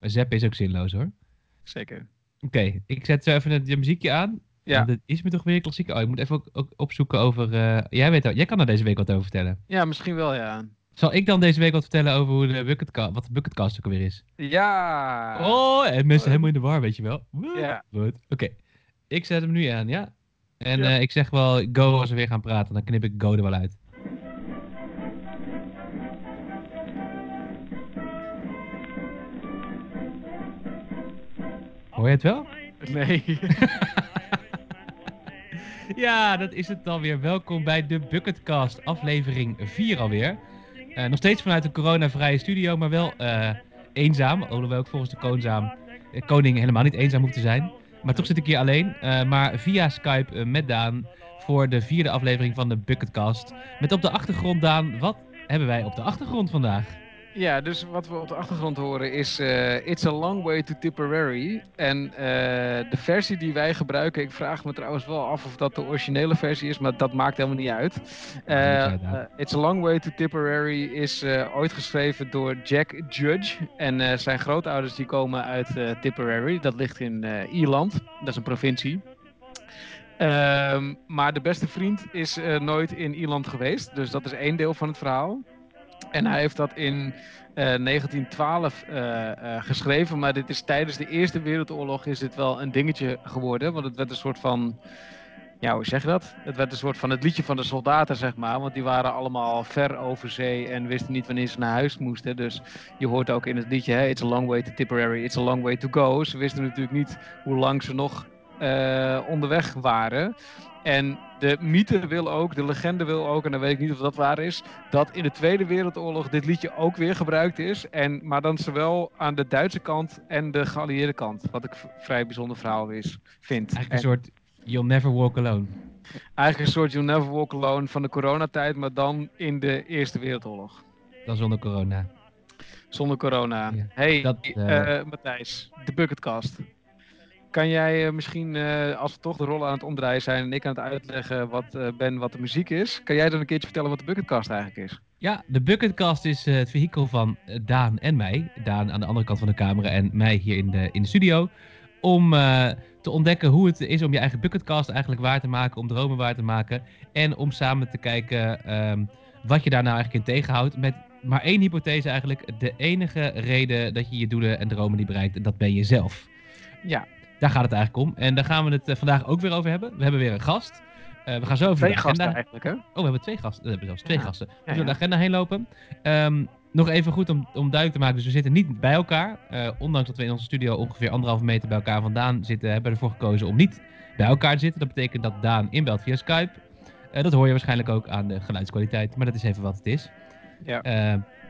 Maar zappen is ook zinloos hoor. Zeker. Oké, ik zet zo even het muziekje aan. Ja. Dit is me toch weer klassiek. Oh, ik moet even ook, ook opzoeken over... eh, jij, weet, al- jij kan er deze week wat over vertellen. Ja, misschien wel, ja. Zal ik dan deze week wat vertellen over hoe de bucketcast, wat de bucketcast ook alweer is? Ja. Oh, en mensen helemaal in de war, weet je wel. Ja. Oké, ik zet hem nu aan, ja? En Ja. eh, ik zeg wel go als we weer gaan praten, dan knip ik go er wel uit. Hoor je het wel? Nee. Ja, dat is het dan weer. Welkom bij de Bucketcast, aflevering 4 alweer. Eh, nog steeds vanuit een coronavrije studio, maar wel eh, eenzaam. Alhoewel ik volgens de koonzaam, eh, koning helemaal niet eenzaam te zijn. Maar toch zit ik hier alleen. eh, maar via Skype met Daan voor de vierde aflevering van de Bucketcast. Met op de achtergrond, Daan, wat hebben wij op de achtergrond vandaag? Ja, dus wat we op de achtergrond horen is eh, It's a Long Way to Tipperary. En eh, de versie die wij gebruiken, ik vraag me trouwens wel af of dat de originele versie is, maar dat maakt helemaal niet uit. Eh, It's a Long Way to Tipperary is ooit geschreven door Jack Judge. En zijn grootouders die komen uit Tipperary, dat ligt in Ierland, dat is een provincie. Ehm, maar de beste vriend is nooit in Ierland geweest, dus dat is één deel van het verhaal. En hij heeft dat in eh, 1912 eh, eh, geschreven, maar dit is tijdens de Eerste Wereldoorlog is dit wel een dingetje geworden, want het werd een soort van, ja hoe zeg je dat? Het werd een soort van het liedje van de soldaten zeg maar, want die waren allemaal ver over zee en wisten niet wanneer ze naar huis moesten. Dus je hoort ook in het liedje, hè, it's a long way to Tipperary, it's a long way to go. Ze wisten natuurlijk niet hoe lang ze nog eh, onderweg waren. En de mythe wil ook, de legende wil ook, en dan weet ik niet of dat waar is, dat in de Tweede Wereldoorlog dit liedje ook weer gebruikt is. En, maar dan zowel aan de Duitse kant en de geallieerde kant. Wat ik vrij bijzonder verhaal is, vind. Eigenlijk En een soort You'll Never Walk Alone. eigenlijk een soort You'll Never Walk Alone van de coronatijd, maar dan in de Eerste Wereldoorlog. Dan zonder corona. Zonder corona. Ja, hey, dat, eh, eh, Matthijs, de Bucketcast. Kan jij eh, misschien, eh, als we toch de rollen aan het omdraaien zijn en ik aan het uitleggen wat, eh, ben wat de muziek is, kan jij dan een keertje vertellen wat de Bucketcast eigenlijk is? Ja, de Bucketcast is het vehikel van Daan en mij. Daan aan de andere kant van de camera en mij hier in de, in de studio. Om te ontdekken hoe het is om je eigen Bucketcast eigenlijk waar te maken, om dromen waar te maken. En om samen te kijken ehm, wat je daar nou eigenlijk in tegenhoudt. Met maar één hypothese eigenlijk. De enige reden dat je je doelen en dromen niet bereikt, dat ben je zelf. Ja, Daar gaat het eigenlijk om. En daar gaan we het eh, vandaag ook weer over hebben. We hebben weer een gast. Eh, we gaan zo over twee de gasten agenda... eigenlijk hè? Oh, we hebben twee gasten. We hebben zelfs twee Ja. gasten. Ja, We zullen ja. de agenda heen lopen. Ehm, nog even goed om, om duidelijk te maken. Dus we zitten niet bij elkaar. Eh, ondanks dat we in onze studio ongeveer anderhalve meter bij elkaar vandaan zitten, hebben we ervoor gekozen om niet bij elkaar te zitten. Dat betekent dat Daan inbelt via Skype. Dat hoor je waarschijnlijk ook aan de geluidskwaliteit. Maar dat is even wat het is. Ja.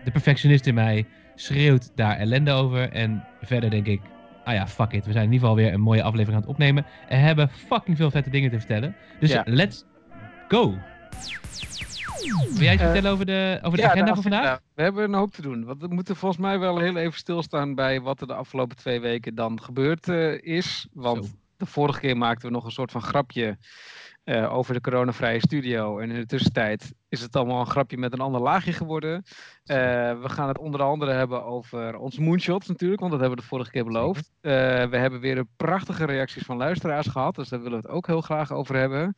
De perfectionist in mij schreeuwt daar ellende over. En verder denk ik, ah ja, fuck it. We zijn in ieder geval weer een mooie aflevering aan het opnemen. En hebben fucking veel vette dingen te vertellen. Dus Ja. let's go. Wil jij iets Eh, vertellen over de, over de Ja, agenda van vandaag? We hebben een hoop te doen. Want we moeten volgens mij wel heel even stilstaan bij wat er de afgelopen twee weken dan gebeurd eh, is. Want Zo. de vorige keer maakten we nog een soort van grapje eh, over de coronavrije studio. En in de tussentijd is het allemaal een grapje met een ander laagje geworden. Eh, we gaan het onder andere hebben over onze moonshots natuurlijk, want dat hebben we de vorige keer beloofd. Eh, we hebben weer een prachtige reacties van luisteraars gehad, dus daar willen we het ook heel graag over hebben.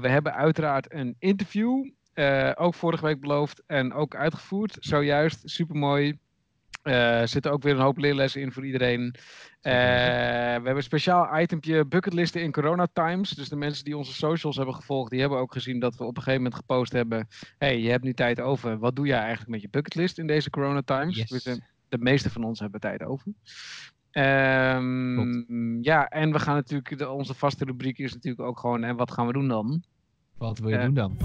We hebben uiteraard een interview, ook vorige week beloofd en ook uitgevoerd. Zojuist, supermooi. Eh, Er zitten ook weer een hoop leerlessen in voor iedereen. Eh, we hebben een speciaal itempje bucketlisten in corona times. Dus de mensen die onze socials hebben gevolgd, die hebben ook gezien dat we op een gegeven moment gepost hebben. hey, je hebt nu tijd over. Wat doe jij eigenlijk met je bucketlist in deze corona times? Yes. We zijn- de meeste van ons hebben tijd over. Ehm, ja, en we gaan natuurlijk, de, onze vaste rubriek is natuurlijk ook gewoon, en wat gaan we doen dan? Wat wil je Eh, doen dan?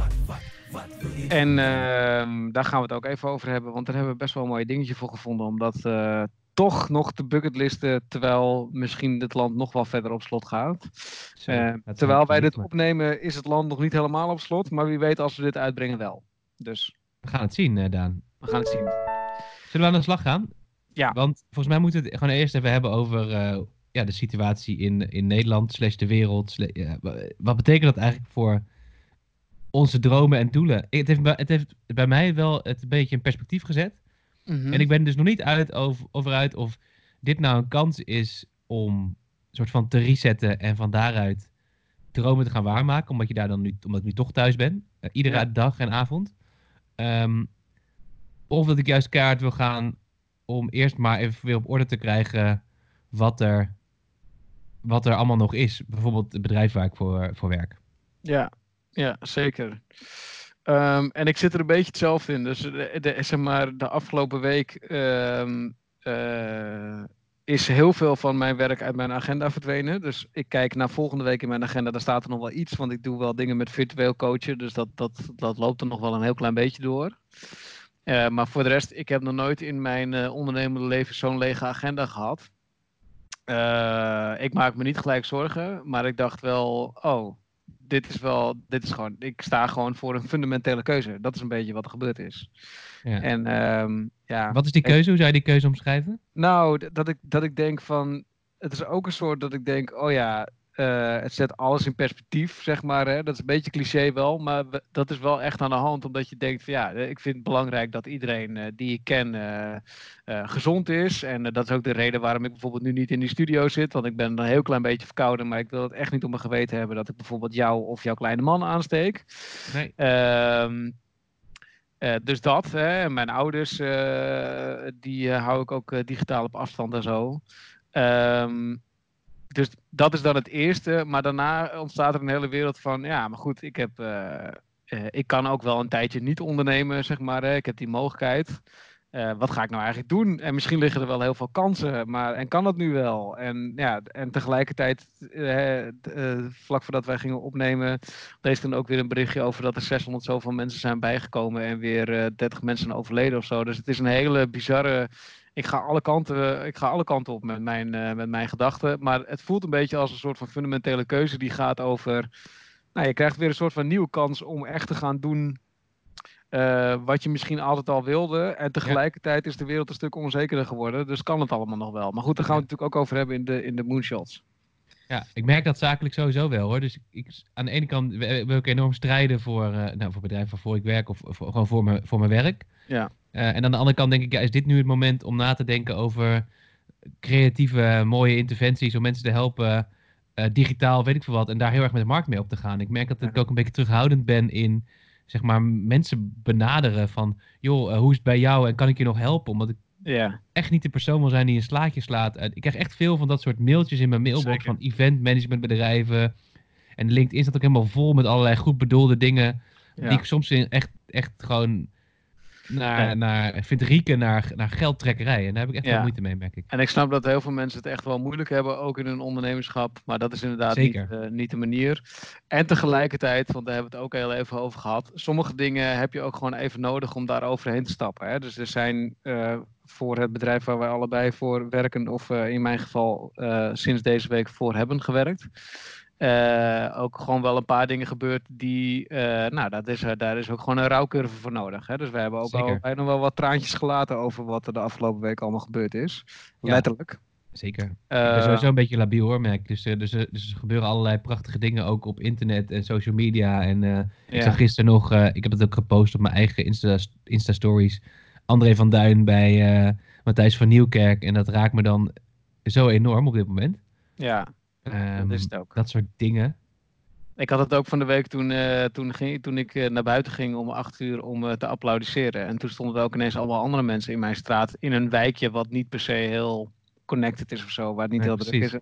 En ehm, daar gaan we het ook even over hebben, want daar hebben we best wel een mooi dingetje voor gevonden. Omdat eh, toch nog de bucketlisten, terwijl misschien het land nog wel verder op slot gaat. Zo, Eh, is terwijl wij dit opnemen, is het land nog niet helemaal op slot. Maar wie weet als we dit uitbrengen wel. Dus We gaan het zien, eh, Daan. we gaan het zien. Zullen we aan de slag gaan? Ja. Want volgens mij moeten we het gewoon eerst even hebben over eh, ja, de situatie in, in Nederland, slash de wereld. wat betekent dat eigenlijk voor onze dromen en doelen? Het heeft, bij- het heeft bij mij wel het een beetje in perspectief gezet. Mhm. En ik ben dus nog niet uit over, over uit of dit nou een kans is om soort van te resetten en van daaruit dromen te gaan waarmaken, omdat je daar dan nu, omdat ik nu toch thuis ben, eh, iedere Ja. dag en avond. Ehm, of dat ik juist kaart wil gaan om eerst maar even weer op orde te krijgen wat er, wat er allemaal nog is. Bijvoorbeeld het bedrijf waar ik voor, voor werk. Ja, ja zeker. Ehm, en ik zit er een beetje hetzelfde in. Dus de, zeg maar, de afgelopen week ehm, eh, is heel veel van mijn werk uit mijn agenda verdwenen. Dus ik kijk naar volgende week in mijn agenda. Daar staat er nog wel iets, want ik doe wel dingen met virtueel coachen. Dus dat, dat, dat loopt er nog wel een heel klein beetje door. Eh, maar voor de rest, ik heb nog nooit in mijn eh, ondernemende leven zo'n lege agenda gehad. Eh, ik maak me niet gelijk zorgen, maar ik dacht wel, oh, dit is wel, dit is gewoon, ik sta gewoon voor een fundamentele keuze. Dat is een beetje wat er gebeurd is. Ja. En ehm, ja, Wat is die keuze? Hoe zou je die keuze omschrijven? nou, dat ik, dat ik denk van, het is ook een soort dat ik denk, oh ja, eh, het zet alles in perspectief, zeg maar. Hè? Dat is een beetje cliché wel, maar we- dat is wel echt aan de hand, omdat je denkt van ja, eh, ik vind het belangrijk dat iedereen eh, die ik ken gezond is. En dat is ook de reden waarom ik bijvoorbeeld nu niet in die studio zit, want ik ben een heel klein beetje verkouden, maar ik wil het echt niet op mijn geweten hebben dat ik bijvoorbeeld jou of jouw kleine man aansteek. Nee. Ehm, eh, dus dat, hè. En mijn ouders, die hou ik ook digitaal op afstand en zo. Ehm, dus dat is dan het eerste. Maar daarna ontstaat er een hele wereld van, ja, maar goed, ik heb... eh, eh, ik kan ook wel een tijdje niet ondernemen, zeg maar. Ik heb die mogelijkheid. Eh, wat ga ik nou eigenlijk doen? En misschien liggen er wel heel veel kansen, maar en kan dat nu wel? En ja, en tegelijkertijd, eh, eh, vlak voordat wij gingen opnemen, lees dan ook weer een berichtje over dat er 600 zoveel mensen zijn bijgekomen en weer eh 30 mensen overleden of zo. Dus het is een hele bizarre. Ik ga alle kanten, ik ga alle kanten op met mijn, met mijn gedachten. Maar het voelt een beetje als een soort van fundamentele keuze die gaat over. Nou, je krijgt weer een soort van nieuwe kans om echt te gaan doen. Eh, wat je misschien altijd al wilde. En tegelijkertijd is de wereld een stuk onzekerder geworden. Dus kan het allemaal nog wel. Maar goed, daar gaan we het natuurlijk ook over hebben in de, in de moonshots. Ja, ik merk dat zakelijk sowieso wel hoor. Dus ik, aan de ene kant wil ik enorm strijden voor, eh nou, voor bedrijf waarvoor ik werk of, of gewoon voor, mijn voor mijn werk. Ja. Eh, en aan de andere kant denk ik, ja, is dit nu het moment om na te denken over creatieve, mooie interventies om mensen te helpen, digitaal, weet ik veel wat, en daar heel erg met de markt mee op te gaan. Ik merk dat ik ook een beetje terughoudend ben in, zeg maar, mensen benaderen van, joh, eh, hoe is het bij jou en kan ik je nog helpen? Omdat ik Ja, echt niet de persoon wil zijn die een slaatje slaat. Eh, Ik krijg echt veel van dat soort mailtjes in mijn mailbox Zeker. van event managementbedrijven. En LinkedIn staat ook helemaal vol met allerlei goed bedoelde dingen. ja. Die ik soms in echt, echt gewoon naar, Ja. naar naar, naar geldtrekkerij. En daar heb ik echt Ja. wel moeite mee, merk ik. En ik snap dat heel veel mensen het echt wel moeilijk hebben, ook in hun ondernemerschap. Maar dat is inderdaad niet, eh, niet de manier. En tegelijkertijd, want daar hebben we het ook heel even over gehad. Sommige dingen heb je ook gewoon even nodig om daar overheen te stappen. Hè? Dus er zijn eh, voor het bedrijf waar wij allebei voor werken, of eh, in mijn geval sinds deze week voor hebben gewerkt. Eh, ook gewoon wel een paar dingen gebeurd die, eh, nou, dat is, eh, daar is ook gewoon een rouwcurve voor nodig. Hè? Dus we hebben ook al bijna wel wat traantjes gelaten over wat er de afgelopen week allemaal gebeurd is. Ja. Letterlijk. Zeker. ik Eh, ben sowieso een beetje labiel hoor, merk ik. Dus, dus, dus er gebeuren allerlei prachtige dingen ook op internet en social media. En ik zag gisteren nog, ik heb het ook gepost op mijn eigen Insta, Insta-stories. André van Duin bij Matthijs van Nieuwkerk. En dat raakt me dan zo enorm op dit moment. ja, Ehm, dat is het ook. dat soort dingen. Ik had het ook van de week toen, eh, toen, ging, toen ik eh, naar buiten ging om acht uur om eh, te applaudisseren. En toen stonden er ook ineens allemaal andere mensen in mijn straat. In een wijkje wat niet per se heel connected is of zo. Waar het niet Nee, heel druk is.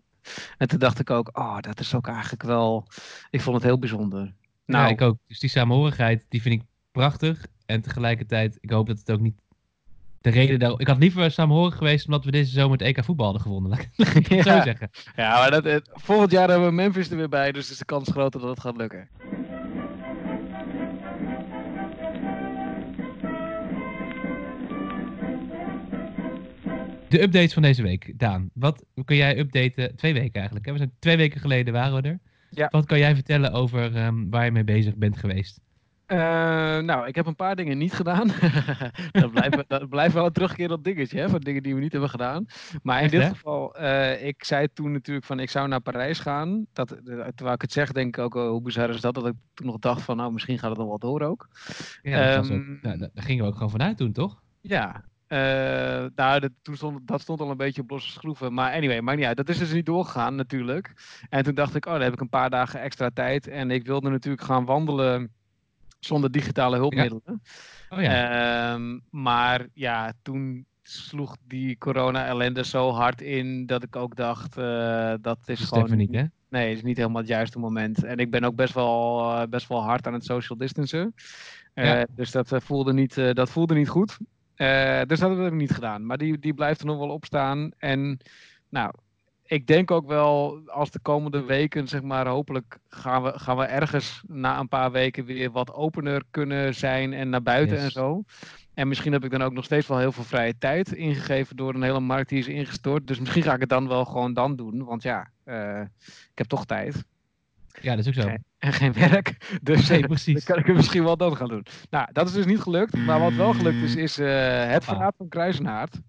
En toen dacht ik ook, oh, dat is ook eigenlijk wel... Ik vond het heel bijzonder. Nou, Nou, ik ook. Dus die samenhorigheid, die vind ik prachtig. En tegelijkertijd, ik hoop dat het ook niet de reden daar... Ik had liever samenhorig geweest omdat we deze zomer het EK voetbal hadden gewonnen. Laat ik het Ja. zo zeggen. ja, maar dat, eh, volgend jaar hebben we Memphis er weer bij. Dus is de kans groter dat het gaat lukken. De updates van deze week. Daan, wat kun jij updaten? Twee weken eigenlijk. Hè? We zijn twee weken geleden waren we er. Ja. Wat kan jij vertellen over ehm, waar je mee bezig bent geweest? Eh, nou, ik heb een paar dingen niet gedaan. dat, blijft, dat blijft wel een terugkerend dingetje, hè, van dingen die we niet hebben gedaan. Maar in Echt, dit hè? geval, eh, ik zei toen natuurlijk van ik zou naar Parijs gaan. Dat, eh, terwijl ik het zeg, denk ik ook, oh, hoe bizar is dat, dat ik toen nog dacht van nou, misschien gaat het nog wel door ook. Ja, Ehm, ook, nou, daar daar gingen we ook gewoon vanuit toen, toch? Ja, Uh, nou, dat, toen stond, dat stond al een beetje op losse schroeven. Maar anyway, maakt niet uit. Dat is dus niet doorgegaan natuurlijk. En toen dacht ik, oh, dan heb ik een paar dagen extra tijd. En ik wilde natuurlijk gaan wandelen zonder digitale hulpmiddelen. Oh, ja. Uh, maar ja, toen sloeg die corona-ellende zo hard in dat ik ook dacht, uh, dat is dat gewoon... niet, hè? Nee, het is niet helemaal het juiste moment. En ik ben ook best wel, uh, best wel hard aan het social distancen. Ja. Dus dat, voelde niet, dat voelde niet goed. Dus dat hebben we niet gedaan. Maar die, die blijft er nog wel op staan. En nou, ik denk ook wel als de komende weken, zeg maar, hopelijk gaan we, gaan we ergens na een paar weken weer wat opener kunnen zijn en naar buiten en zo. En misschien heb ik dan ook nog steeds wel heel veel vrije tijd ingegeven door een hele markt die is ingestort. Dus misschien ga ik het dan wel gewoon dan doen. Want ja, uh, ik heb toch tijd. Ja, dat is ook zo. En geen werk. Dus nee, precies. dan kan ik het misschien wel dan gaan doen. Nou, dat is dus niet gelukt. Maar wat wel gelukt is, is uh, het verhaal van Kruisenhaard.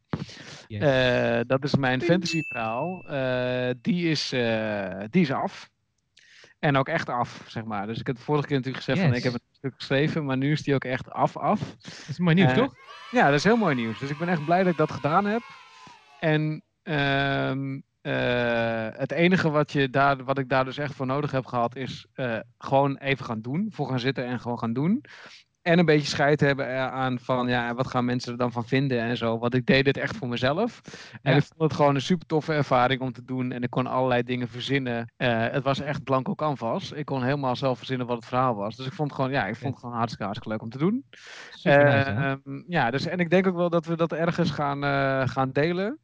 Yes. Uh, dat is mijn fantasy verhaal. Uh, die, is, die is af. En ook echt af, zeg maar. Dus ik heb de vorige keer natuurlijk gezegd yes. van ik heb een stuk geschreven, maar nu is die ook echt af, af. Dat is mooi nieuws, toch? Ja, dat is heel mooi nieuws. Dus ik ben echt blij dat ik dat gedaan heb. En um, uh, het enige wat, je daar, wat ik daar dus echt voor nodig heb gehad, is uh, gewoon even gaan doen. Voor gaan zitten en gewoon gaan doen. En een beetje scheid hebben aan van, ja, wat gaan mensen er dan van vinden en zo. Want ik deed dit echt voor mezelf. En ik vond het gewoon een super toffe ervaring om te doen. En ik kon allerlei dingen verzinnen. Uh, het was echt blanco canvas. Ik kon helemaal zelf verzinnen wat het verhaal was. Dus ik vond het gewoon, ja, ik vond het gewoon hartstikke, hartstikke leuk om te doen. Nice, um, ja, dus en ik denk ook wel dat we dat ergens gaan, gaan delen.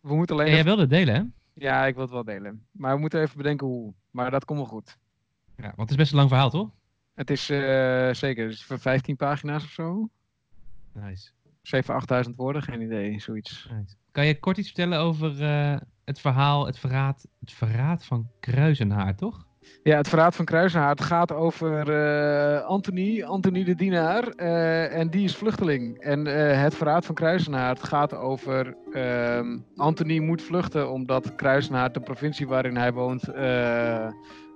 We moeten alleen. En jij wilde delen, hè? Ja, ik wil het wel delen. Maar we moeten even bedenken hoe. Maar dat komt wel goed. Ja, want het is best een lang verhaal, toch? Het is uh, zeker. Het is voor 15 pagina's of zo. Nice. 7.000, 8.000 woorden, geen idee, zoiets. Nice. Kan je kort iets vertellen over uh, het verhaal, het verraad, het verraad van Kruisenhaar, toch? Ja, het verraad van Kruisenhaard gaat over uh, Anthony, Anthony de Dienaar. Uh, en die is vluchteling. En uh, het verraad van Kruisenhaard gaat over ehm, Anthony moet vluchten omdat Kruisenhaard, de provincie waarin hij woont,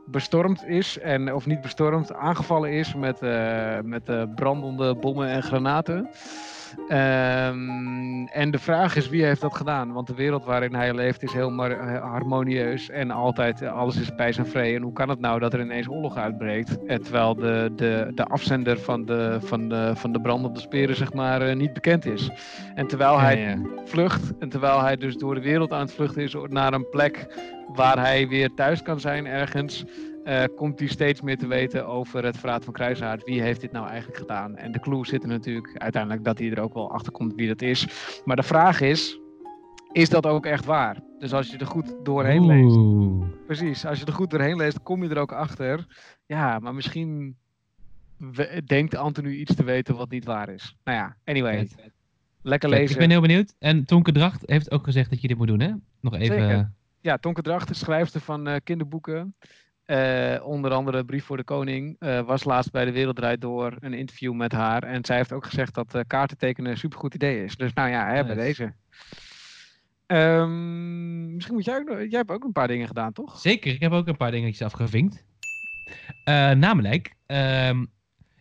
bestormd is. En, of niet bestormd, aangevallen is met, met brandende bommen en granaten. Um, en de vraag is wie heeft dat gedaan? Want de wereld waarin hij leeft is heel harmonieus en altijd alles is bij zijn vrede. En hoe kan het nou dat er ineens oorlog uitbreekt? En terwijl de, de, de afzender van de, van, de, van de brandende speren zeg maar uh, niet bekend is. En terwijl hij ja, ja. vlucht en terwijl hij dus door de wereld aan het vluchten is naar een plek waar hij weer thuis kan zijn ergens uh, komt hij steeds meer te weten over het verraad van Kruishaard. Wie heeft dit nou eigenlijk gedaan? En de clue zit er natuurlijk uiteindelijk dat hij er ook wel achter komt wie dat is. Maar de vraag is, is dat ook echt waar? Dus als je er goed doorheen Oeh. leest. Precies, als je er goed doorheen leest, kom je er ook achter. Ja, maar misschien denkt Anthony iets te weten wat niet waar is. Nou ja, anyway. Lekker lezen. Ik ben heel benieuwd. En Tonke Dracht heeft ook gezegd dat je dit moet doen, hè? Nog even. Zeker. Ja, Tonke Dracht, de schrijfster van uh, kinderboeken. Uh, onder andere Brief voor de Koning. Uh, was laatst bij de Wereld Door een interview met haar. En zij heeft ook gezegd dat uh, kaarten tekenen een supergoed idee is. Dus nou ja, hè, bij deze. Um, misschien moet jij ook Jij hebt ook een paar dingen gedaan, toch? Zeker, ik heb ook een paar dingetjes afgevinkt. namelijk, um,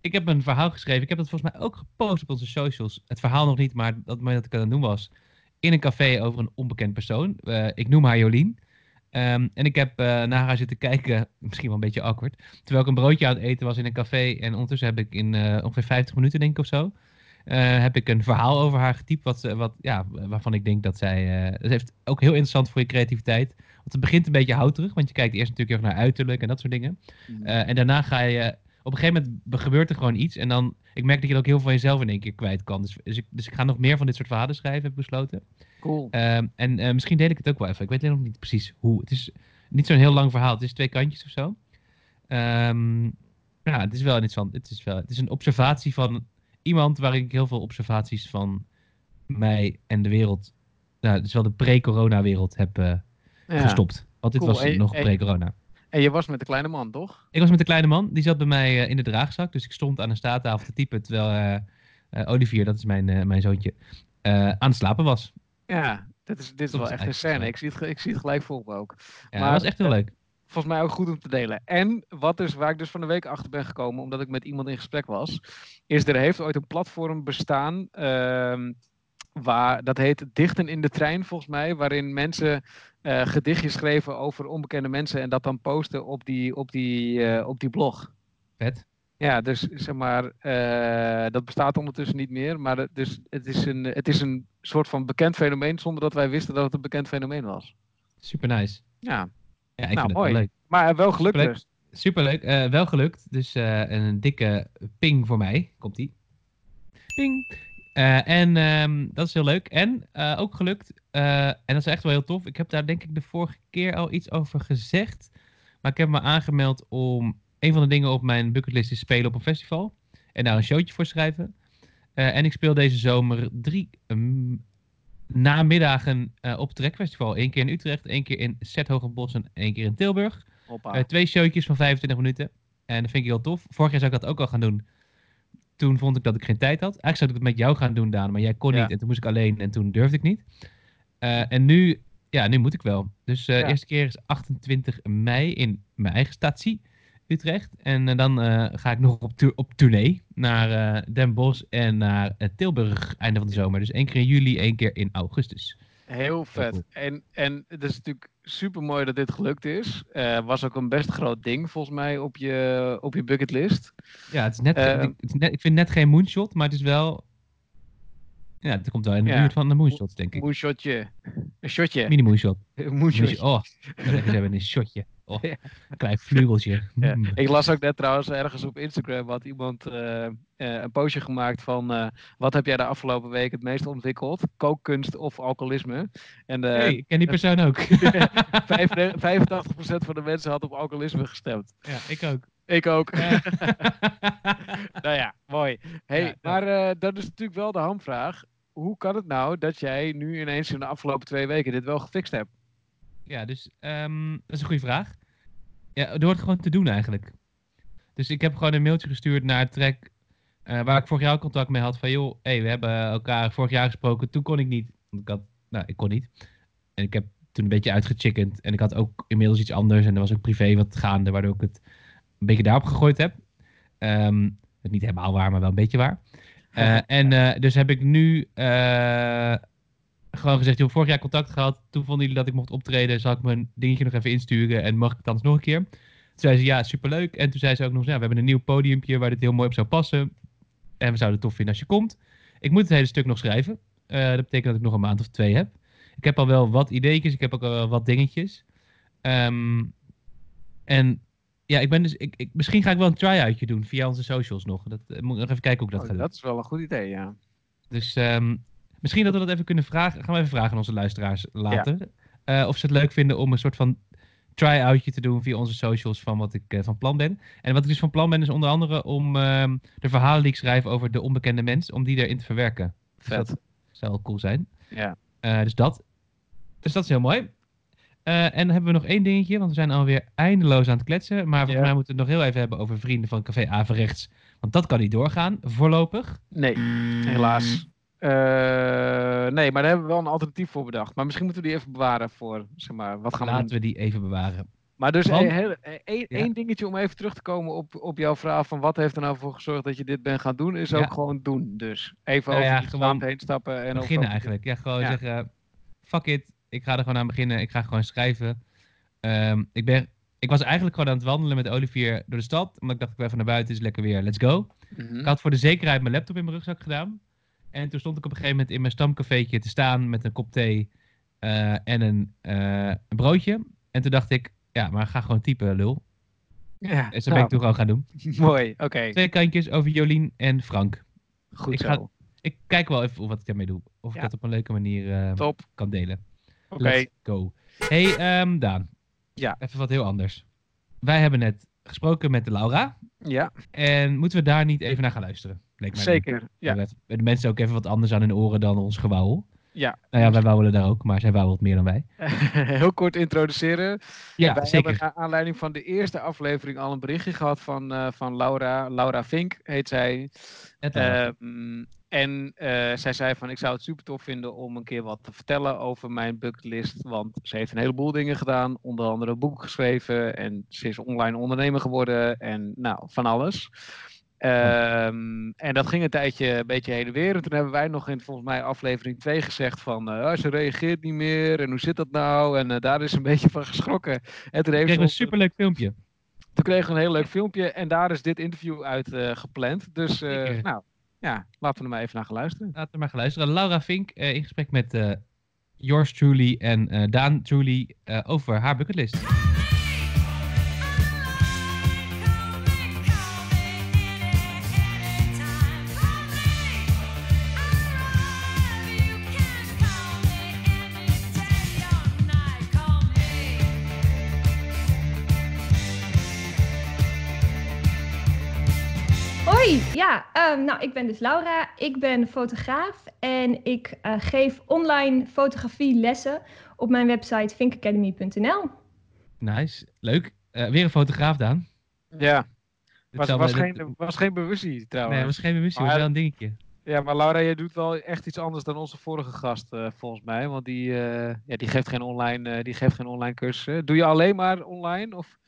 ik heb een verhaal geschreven. Ik heb dat volgens mij ook gepost op onze socials. Het verhaal nog niet, maar dat moment dat ik aan het doen was. In een café over een onbekend persoon. ik noem haar Jolien. Um, en ik heb uh, naar haar zitten kijken, misschien wel een beetje awkward, terwijl ik een broodje aan het eten was in een café. En ondertussen heb ik in uh, ongeveer 50 minuten, denk ik of zo, uh, heb ik een verhaal over haar getypt, wat, wat, ja, waarvan ik denk dat zij... dat heeft ook heel interessant voor je creativiteit. Want het begint een beetje houterig, want je kijkt eerst natuurlijk heel erg naar uiterlijk en dat soort dingen. Mm. en daarna ga je... Op een gegeven moment gebeurt er gewoon iets en dan... Ik merk dat je ook heel veel van jezelf in één keer kwijt kan. Dus, dus, ik, dus ik ga nog meer van dit soort verhalen schrijven, heb ik besloten. Cool. Um, en uh, misschien deel ik het ook wel even. Ik weet nog niet precies hoe. Het is niet zo'n heel lang verhaal. Het is twee kantjes of zo. Um, ja, het is wel interessant. Het is, wel, het is een observatie van iemand waar ik heel veel observaties van mij en de wereld. Nou, is wel de pre-corona-wereld heb uh, ja. gestopt. Want dit cool. was en, nog pre-corona. En je was met de kleine man, toch? Ik was met de kleine man. Die zat bij mij uh, in de draagzak. Dus ik stond aan een staattafel te typen. Terwijl Olivier, dat is mijn, mijn zoontje, aan het slapen was. Ja, dit is, dit is wel echt een scène. Ik zie, het, ik zie het gelijk voor me ook. Ja, maar, dat was echt heel leuk. Volgens mij ook goed om te delen. En wat dus, waar ik dus van de week achter ben gekomen, omdat ik met iemand in gesprek was, is er heeft ooit een platform bestaan. Uh, waar, dat heet Dichten in de Trein volgens mij, waarin mensen uh, gedichtjes schreven over onbekende mensen en dat dan posten op die, op die, uh, op die blog. Vet. Ja, dus zeg maar, uh, dat bestaat ondertussen niet meer, maar het, dus, het, is een, het is een soort van bekend fenomeen zonder dat wij wisten dat het een bekend fenomeen was. Super nice. Ja, ja ik nou, vind mooi. het wel leuk. Maar wel gelukt Superleuk. dus. Superleuk, uh, wel gelukt. Dus uh, een dikke ping voor mij. Komt die. Ping. En um, dat is heel leuk. En ook gelukt. en dat is echt wel heel tof. Ik heb daar denk ik de vorige keer al iets over gezegd. Maar ik heb me aangemeld om een van de dingen op mijn bucketlist is spelen op een festival. En daar een showtje voor schrijven. en ik speel deze zomer drie um, namiddagen op het Trekfestival. Eén keer in Utrecht, één keer in Zethogenbos en één keer in Tilburg. Uh, twee showtjes van 25 minuten. En dat vind ik heel tof. Vorig jaar zou ik dat ook al gaan doen. Toen vond ik dat ik geen tijd had. Eigenlijk zou ik het met jou gaan doen, Daan. Maar jij kon Ja. niet. En toen moest ik alleen. En toen durfde ik niet. Uh, en nu, ja, nu moet ik wel. Dus de Ja. eerste keer is 28 mei in mijn eigen statie. Utrecht. En uh, dan uh, ga ik nog op, op tournee naar uh, Den Bosch en naar Tilburg einde van de zomer. Dus één keer in juli, één keer in augustus. Heel vet. En, en het is natuurlijk super mooi dat dit gelukt is. Uh, was ook een best groot ding volgens mij op je, op je bucketlist. Ja, het is net, Eh, het is net, ik vind net geen moonshot, maar het is wel... Ja, het komt wel in de Ja. buurt van de moonshots, denk ik. Een shotje. Een shotje. Mini moonshot. Een moonshotje. Oh, ze hebben een shotje. Oh, een klein vleugeltje. Ja. Mm. Ik las ook net trouwens ergens op Instagram had iemand eh, eh, een postje gemaakt van eh, wat heb jij de afgelopen week het meest ontwikkeld? Kookkunst of alcoholisme? En Hey, ik ken die persoon ook. 85% van de mensen had op alcoholisme gestemd. ja, ik ook. Ik ook. Ja. nou ja, mooi. Hey, Ja, maar dat is natuurlijk wel de hamvraag. Hoe kan het nou dat jij nu ineens in de afgelopen twee weken dit wel gefixt hebt? Ja, dus ehm, dat is een goede vraag. Ja, door het gewoon te doen eigenlijk. Dus ik heb gewoon een mailtje gestuurd naar Trek, eh, waar ik vorig jaar contact mee had. Van joh, hey, we hebben elkaar vorig jaar gesproken. Toen kon ik niet. Want ik had, nou, ik kon niet. En ik heb toen een beetje uitgechickend. En ik had ook inmiddels iets anders. En er was ook privé wat gaande, waardoor ik het een beetje daarop gegooid heb. Ehm, is niet helemaal waar, maar wel een beetje waar. Eh, en eh, dus heb ik nu gewoon gezegd, joh, vorig jaar contact gehad. Toen vonden jullie dat ik mocht optreden. Zal ik mijn dingetje nog even insturen en mag ik het anders nog een keer? Toen zei ze, ja, superleuk. En toen zei ze ook nog, ja, we hebben een nieuw podiumpje waar dit heel mooi op zou passen. En we zouden het tof vinden als je komt. Ik moet het hele stuk nog schrijven. Eh, dat betekent dat ik nog een maand of twee heb. Ik heb al wel wat ideetjes, ik heb ook al wel wat dingetjes. Ehm, en ja, ik ben dus, ik, ik, misschien ga ik wel een try-outje doen via onze socials nog. Dat eh, moet ik nog even kijken hoe ik dat Oh, ga doen. dat is wel een goed idee, ja. Dus ehm, misschien dat we dat even kunnen vragen. Gaan we even vragen aan onze luisteraars later. Eh, of ze het leuk vinden om een soort van try-outje te doen via onze socials van wat ik eh, van plan ben. En wat ik dus van plan ben is onder andere om ehm, de verhalen die ik schrijf over de onbekende mens, om die erin te verwerken. Dus Vet. dat zou cool zijn. Ja. Eh, dus dat. Dus dat is heel mooi. En dan hebben we nog één dingetje, want we zijn alweer eindeloos aan het kletsen. Maar volgens Ja. mij moeten we het nog heel even hebben over vrienden van Café Averechts. Want dat kan niet doorgaan, voorlopig. Nee, helaas. Eh, nee, maar daar hebben we wel een alternatief voor bedacht. Maar misschien moeten we die even bewaren voor, zeg maar, wat gaan we Laten we die even bewaren. Maar dus één Ja. dingetje om even terug te komen op, op jouw vraag van wat heeft er nou voor gezorgd dat je dit bent gaan doen, is Ja. ook gewoon doen. Dus even Nou over ja, die gewoon heen stappen. En beginnen over- eigenlijk. Ja, gewoon zeggen, fuck it, ik ga er gewoon aan beginnen. Ik ga gewoon schrijven. Ehm, ik, ben, ik was eigenlijk gewoon aan het wandelen met Olivier door de stad. Omdat ik dacht, ik ben even naar buiten, is lekker weer, let's go. Mhm. Ik had voor de zekerheid mijn laptop in mijn rugzak gedaan. En toen stond ik op een gegeven moment in mijn stamcafeetje te staan met een kop thee eh, en een, eh, een broodje. En toen dacht ik, ja, maar ga gewoon typen, lul. Ja, En zo ben ik nou, toen gewoon gaan doen. mooi. Oké, Twee kantjes over Jolien en Frank. goed ik zo. ga- Ik kijk wel even wat ik daarmee doe. Of ik dat op een leuke manier eh, Top. kan delen. Oké, Let's go. Hey, ehm, Daan. Ja. Even wat heel anders. Wij hebben net gesproken met de Laura. ja, En moeten we daar niet even naar gaan luisteren? Leek mij zeker. Ja, hebben de mensen ook even wat anders aan hun oren dan ons gewauwel. ja. Nou ja, wij wauwelen daar ook, maar zij wauwelt meer dan wij. Heel kort introduceren. Ja, Wij zeker. hebben naar aanleiding van de eerste aflevering al een berichtje gehad van, eh, van Laura. Laura Vink heet zij. Ehm, en eh, zij zei van ik zou het super tof vinden om een keer wat te vertellen over mijn bucketlist. Want ze heeft een heleboel dingen gedaan. Onder andere een boek geschreven. En ze is online ondernemer geworden. En nou, van alles. Ehm, en dat ging een tijdje een beetje heen en weer. En toen hebben wij nog in volgens mij aflevering 2 gezegd van uh, ze reageert niet meer en hoe zit dat nou? En uh, daar is een beetje van geschrokken. En toen heeft een superleuk filmpje. Toen kregen we een heel leuk filmpje en daar is dit interview uit uh, gepland. Dus nou, ja, laten we er maar even naar gaan luisteren. Laten we maar gaan luisteren. Laura Vink in gesprek met yours truly en Daan truly over haar bucketlist. Ja, ehm, nou, ik ben dus Laura. Ik ben fotograaf en ik uh, geef online fotografielessen op mijn website thinkacademy.nl. Nice, leuk. Uh, weer een fotograaf, dan. Ja, was, was, geen, was geen bewustzijn trouwens. Nee, was geen bewustzijn, was wel een dingetje. Ja, maar Laura, jij doet wel echt iets anders dan onze vorige gast, uh, volgens mij. Want die, ja, die, geeft geen online, die geeft geen online cursussen. Doe je alleen maar online? Of...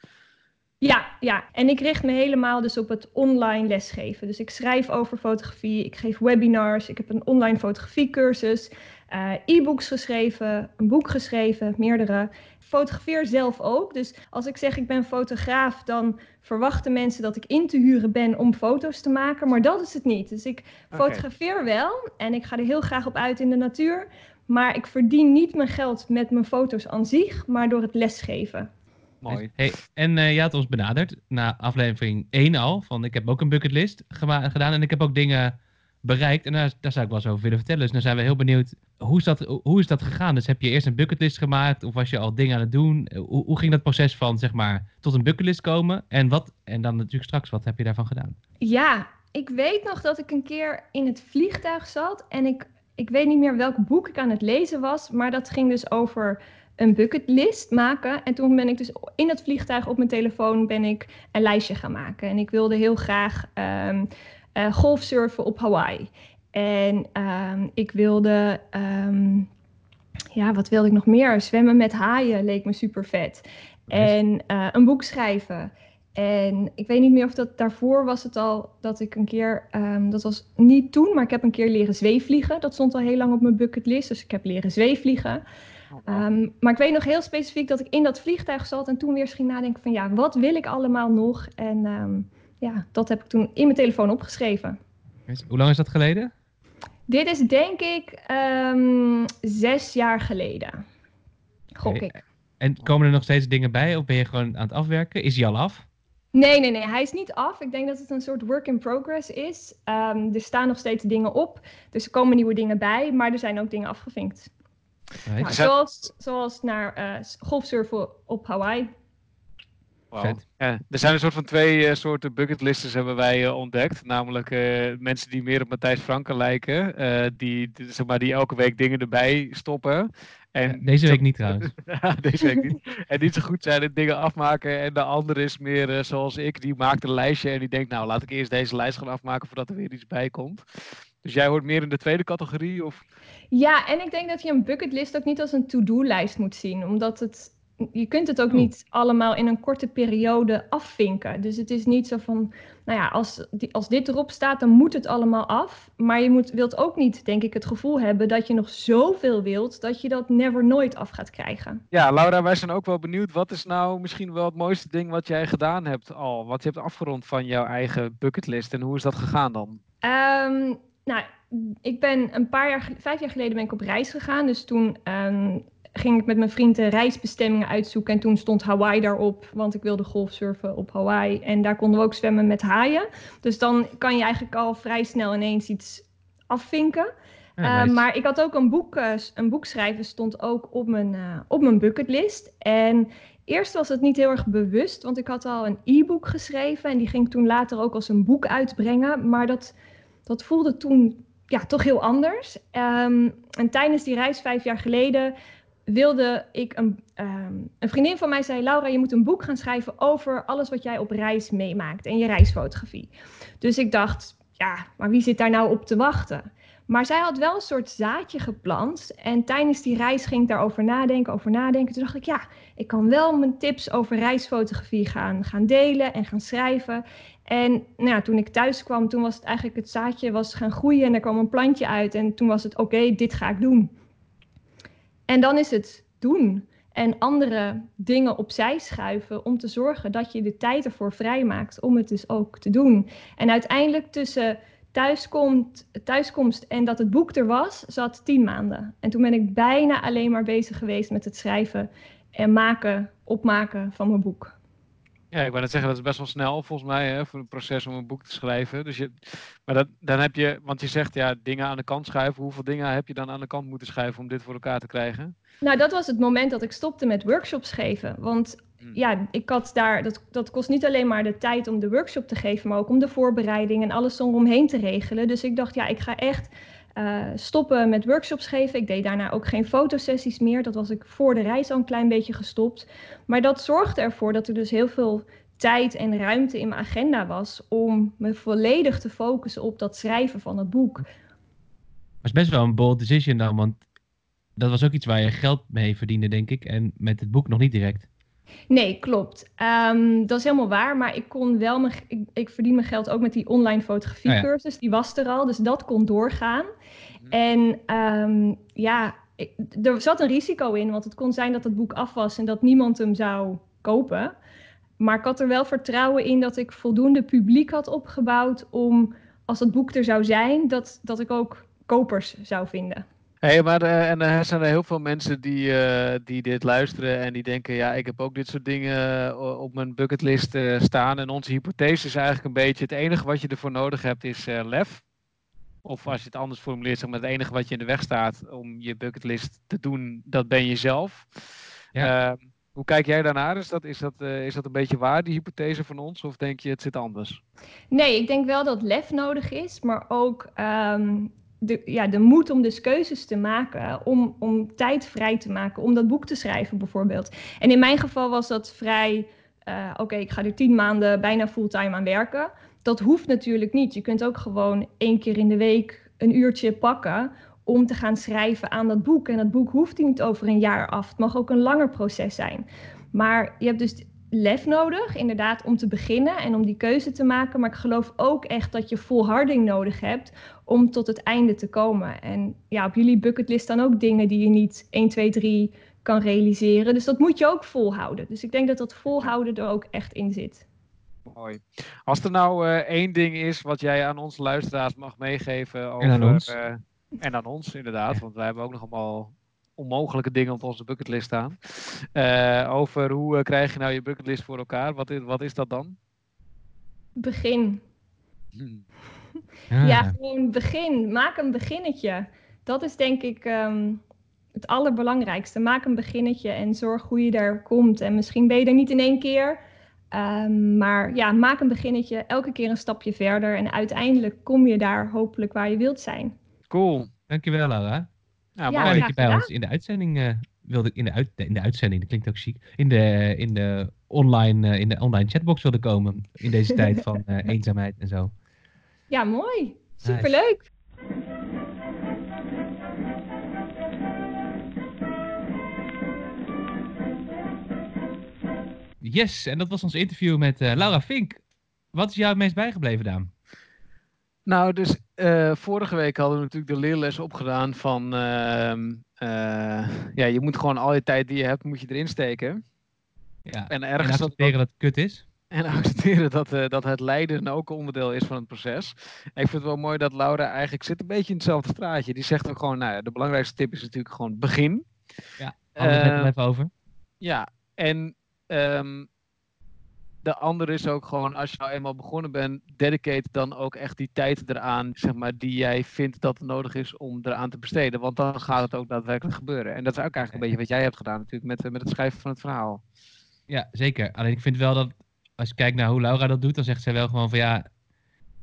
Ja, ja, en ik richt me helemaal dus op het online lesgeven. Dus ik schrijf over fotografie, ik geef webinars, ik heb een online fotografiecursus, uh, e-books geschreven, een boek geschreven, meerdere. Fotografeer zelf ook. Dus als ik zeg ik ben fotograaf, dan verwachten mensen dat ik in te huren ben om foto's te maken. Maar dat is het niet. Dus ik fotografeer wel en ik ga er heel graag op uit in de natuur. Maar ik verdien niet mijn geld met mijn foto's aan zich, maar door het lesgeven. Mooi. Hey, en uh, je had ons benaderd na aflevering 1 al. Van ik heb ook een bucketlist gedaan en ik heb ook dingen bereikt. En daar, daar zou ik wel eens over willen vertellen. Dus dan zijn we heel benieuwd. Hoe is, dat, hoe is dat gegaan? Dus heb je eerst een bucketlist gemaakt? Of was je al dingen aan het doen? Hoe, hoe ging dat proces van zeg maar tot een bucketlist komen? En, wat, en dan natuurlijk straks, wat heb je daarvan gedaan? Ja, ik weet nog dat ik een keer in het vliegtuig zat. En ik, ik weet niet meer welk boek ik aan het lezen was. Maar dat ging dus over een bucketlist maken. En toen ben ik dus in het vliegtuig op mijn telefoon ben ik een lijstje gaan maken. En ik wilde heel graag um, uh, golfsurfen op Hawaii. En um, ik wilde, um, ja, wat wilde ik nog meer? Zwemmen met haaien leek me super vet. En uh, een boek schrijven. En ik weet niet meer of dat daarvoor was het al dat ik een keer, um, dat was niet toen, maar ik heb een keer leren zweefvliegen. Dat stond al heel lang op mijn bucketlist, dus ik heb leren zweefvliegen. Um, maar ik weet nog heel specifiek dat ik in dat vliegtuig zat en toen weer eens ging nadenken van ja, wat wil ik allemaal nog? En um, ja, dat heb ik toen in mijn telefoon opgeschreven. Hoe lang is dat geleden? Dit is denk ik um, zes jaar geleden. Gok ik. En komen er nog steeds dingen bij of ben je gewoon aan het afwerken? Is hij al af? Nee, nee, nee. Hij is niet af. Ik denk dat het een soort work in progress is. Um, er staan nog steeds dingen op. Dus er komen nieuwe dingen bij. Maar er zijn ook dingen afgevinkt. Nou, zoals, zoals naar uh, golfsurfen op Hawaii. Wow. Ja, er zijn een soort van twee uh, soorten bucketlisters hebben wij uh, ontdekt. Namelijk mensen die meer op Matthijs Franken lijken. die, zeg maar, die elke week dingen erbij stoppen. En deze week niet trouwens. deze week niet. En niet zo goed zijn in dingen afmaken. En de andere is meer zoals ik. Die maakt een lijstje en die denkt nou laat ik eerst deze lijst gaan afmaken voordat er weer iets bij komt. Dus jij hoort meer in de tweede categorie? Of? Ja, en ik denk dat je een bucketlist ook niet als een to-do-lijst moet zien. Omdat het, je kunt het ook oh. niet allemaal in een korte periode afvinken. Dus het is niet zo van, nou ja, als, als dit erop staat, dan moet het allemaal af. Maar je moet, wilt ook niet, denk ik, het gevoel hebben dat je nog zoveel wilt, dat je dat never nooit af gaat krijgen. Ja, Laura, wij zijn ook wel benieuwd. Wat is nou misschien wel het mooiste ding wat jij gedaan hebt al? Wat je hebt afgerond van jouw eigen bucketlist en hoe is dat gegaan dan? Um, nou, ik ben een paar jaar, vijf jaar geleden ben ik op reis gegaan. Dus toen um, ging ik met mijn vrienden reisbestemmingen uitzoeken. En toen stond Hawaii daarop, want ik wilde golfsurfen op Hawaii. En daar konden we ook zwemmen met haaien. Dus dan kan je eigenlijk al vrij snel ineens iets afvinken. Ja, uh, maar ik had ook een boek, uh, een boek schrijven, stond ook op mijn, uh, op mijn bucketlist. En eerst was het niet heel erg bewust, want ik had al een e-book geschreven. En die ging ik toen later ook als een boek uitbrengen. Maar dat dat voelde toen ja, toch heel anders. Um, en tijdens die reis vijf jaar geleden wilde ik een, um, een vriendin van mij zei: Laura, je moet een boek gaan schrijven over alles wat jij op reis meemaakt en je reisfotografie. Dus ik dacht, ja, maar wie zit daar nou op te wachten? Maar zij had wel een soort zaadje geplant. En tijdens die reis ging ik daarover nadenken, over nadenken. Toen dacht ik, ja, ik kan wel mijn tips over reisfotografie gaan, gaan delen en gaan schrijven. En nou ja, toen ik thuis kwam, toen was het eigenlijk het zaadje was gaan groeien en er kwam een plantje uit. En toen was het, oké, dit ga ik doen. En dan is het doen en andere dingen opzij schuiven om te zorgen dat je de tijd ervoor vrijmaakt om het dus ook te doen. En uiteindelijk tussen thuiskomt, thuiskomst en dat het boek er was, zat tien maanden. En toen ben ik bijna alleen maar bezig geweest met het schrijven en maken, opmaken van mijn boek. Ja, ik wou net zeggen, dat is best wel snel volgens mij hè, voor het proces om een boek te schrijven. Dus je, maar dat, dan heb je, want je zegt ja, dingen aan de kant schuiven. Hoeveel dingen heb je dan aan de kant moeten schuiven om dit voor elkaar te krijgen? Nou, dat was het moment dat ik stopte met workshops geven. Want hmm. ja, ik had daar, dat, dat kost niet alleen maar de tijd om de workshop te geven, maar ook om de voorbereiding en alles omheen te regelen. Dus ik dacht, ja, ik ga echt uh, stoppen met workshops geven. Ik deed daarna ook geen fotosessies meer. Dat was ik voor de reis al een klein beetje gestopt. Maar dat zorgde ervoor dat er dus heel veel tijd en ruimte in mijn agenda was om me volledig te focussen op dat schrijven van het boek. Dat best wel een bold decision dan, want dat was ook iets waar je geld mee verdiende, denk ik. En met het boek nog niet direct. Nee, klopt. Um, dat is helemaal waar. Maar ik kon wel mijn, ik, ik verdien mijn geld ook met die online fotografiecursus. Oh Die was er al, dus dat kon doorgaan. Mhm. En um, ja, ik, er zat een risico in, want het kon zijn dat het boek af was en dat niemand hem zou kopen. Maar ik had er wel vertrouwen in dat ik voldoende publiek had opgebouwd om, als het boek er zou zijn, dat, dat ik ook kopers zou vinden. Hey, maar uh, en er zijn er heel veel mensen die, uh, die dit luisteren en die denken, ja, ik heb ook dit soort dingen op mijn bucketlist staan. En onze hypothese is eigenlijk een beetje, het enige wat je ervoor nodig hebt is lef. Of als je het anders formuleert, zeg maar, het enige wat je in de weg staat om je bucketlist te doen, dat ben je zelf. Ja. Ehm, hoe kijk jij daarnaar? Is dat, is, dat, is dat een beetje waar, die hypothese van ons? Of denk je, het zit anders? Nee, ik denk wel dat lef nodig is, maar ook um, de, ja, de moed om dus keuzes te maken, om, om tijd vrij te maken, om dat boek te schrijven bijvoorbeeld. En in mijn geval was dat vrij, uh, oké, ik ga er tien maanden bijna fulltime aan werken. Dat hoeft natuurlijk niet. Je kunt ook gewoon één keer in de week een uurtje pakken om te gaan schrijven aan dat boek. En dat boek hoeft niet over een jaar af. Het mag ook een langer proces zijn. Maar je hebt dus lef nodig, inderdaad, om te beginnen en om die keuze te maken. Maar ik geloof ook echt dat je volharding nodig hebt om tot het einde te komen. En ja, op jullie bucketlist staan ook dingen die je niet 1, 2, 3 kan realiseren. Dus dat moet je ook volhouden. Dus ik denk dat dat volhouden er ook echt in zit. Mooi. Als er nou uh, één ding is wat jij aan onze luisteraars mag meegeven over... En aan ons. Uh, en aan ons, inderdaad. Want wij hebben ook nog allemaal onmogelijke dingen op onze bucketlist staan. Uh, over hoe krijg je nou je bucketlist voor elkaar? Wat is, wat is dat dan? Begin. Hmm. Ja, gewoon begin. Maak een beginnetje. Dat is denk ik um, het allerbelangrijkste. Maak een beginnetje en zorg hoe je daar komt. En misschien ben je er niet in één keer. Um, maar ja, maak een beginnetje. Elke keer een stapje verder. En uiteindelijk kom je daar hopelijk waar je wilt zijn. Cool. Dankjewel, Laura. Nou, ja, dat je bij ons in de uitzending uh, wilde in de, uit, in de uitzending, dat klinkt ook chic, in de, in de online, uh, in de online chatbox wilde komen in deze tijd van uh, eenzaamheid en zo. Ja, mooi. Superleuk. Yes, en dat was ons interview met uh, Laura Fink. Wat is jou het meest bijgebleven, Daan? Nou, dus uh, vorige week hadden we natuurlijk de leerles opgedaan van... Uh, uh, ja, je moet gewoon al je tijd die je hebt, moet je erin steken. Ja, en ergens en accepteren dat, dat het kut is. En accepteren dat, uh, dat het lijden ook onderdeel is van het proces. En ik vind het wel mooi dat Laura eigenlijk zit een beetje in hetzelfde straatje. Die zegt ook gewoon, nou ja, de belangrijkste tip is natuurlijk gewoon begin. Ja, hadden we het even over. Ja, en um, de andere is ook gewoon, als je nou eenmaal begonnen bent, dedicate dan ook echt die tijd eraan, zeg maar, die jij vindt dat nodig is om eraan te besteden. Want dan gaat het ook daadwerkelijk gebeuren. En dat is ook eigenlijk een beetje wat jij hebt gedaan natuurlijk met, met het schrijven van het verhaal. Ja, zeker. Alleen ik vind wel dat, als je kijkt naar hoe Laura dat doet, dan zegt zij wel gewoon van ja,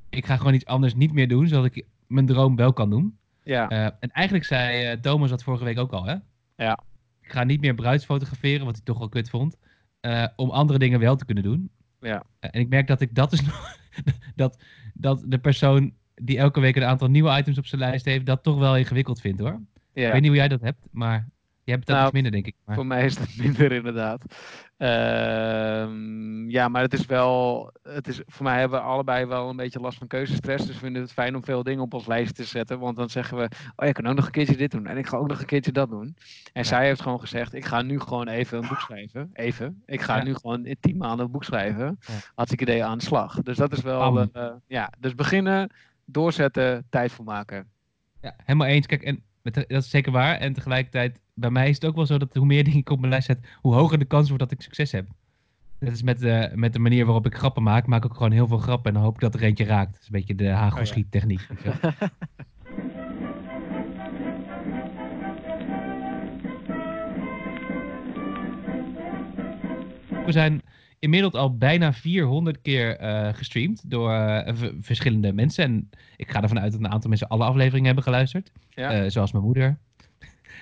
ik ga gewoon iets anders niet meer doen, zodat ik mijn droom wel kan doen. Ja. Uh, en eigenlijk zei uh, Thomas dat vorige week ook al, hè? Ja. Ik ga niet meer bruids fotograferen, wat hij toch wel kut vond. Uh, om andere dingen wel te kunnen doen. Ja. Uh, en ik merk dat ik dat is nog. dat, dat de persoon die elke week een aantal nieuwe items op zijn lijst heeft, dat toch wel ingewikkeld vindt hoor. Ja. Ik weet niet hoe jij dat hebt, maar jij hebt dat Nou, minder, denk ik. Maar... Voor mij is dat minder inderdaad. Ehm, ja, maar het is wel. Het is, voor mij hebben we allebei wel een beetje last van keuzestress. Dus we vinden het fijn om veel dingen op ons lijst te zetten. Want dan zeggen we: Oh, ik kan ook nog een keertje dit doen. En ik ga ook nog een keertje dat doen. En Ja. zij heeft gewoon gezegd: Ik ga nu gewoon even een boek schrijven. Even. Ik ga Ja. nu gewoon in tien maanden een boek schrijven. Ja. Had ik idee aan de slag. Dus dat is wel. Eh, ja, dus beginnen, doorzetten, tijd voor maken. Ja, helemaal eens. Kijk, en met, dat is zeker waar. En tegelijkertijd, bij mij is het ook wel zo dat hoe meer dingen ik op mijn lijst zet, hoe hoger de kans wordt dat ik succes heb. Dat is met, de met de manier waarop ik grappen maak. Maak ik gewoon heel veel grappen en dan hoop ik dat er eentje raakt. Dat is een beetje de hagelschiet-techniek. wel. We zijn inmiddels al bijna 400 keer eh, gestreamd door eh, verschillende mensen. En ik ga ervan uit dat een aantal mensen alle afleveringen hebben geluisterd. Ja. Eh, zoals mijn moeder.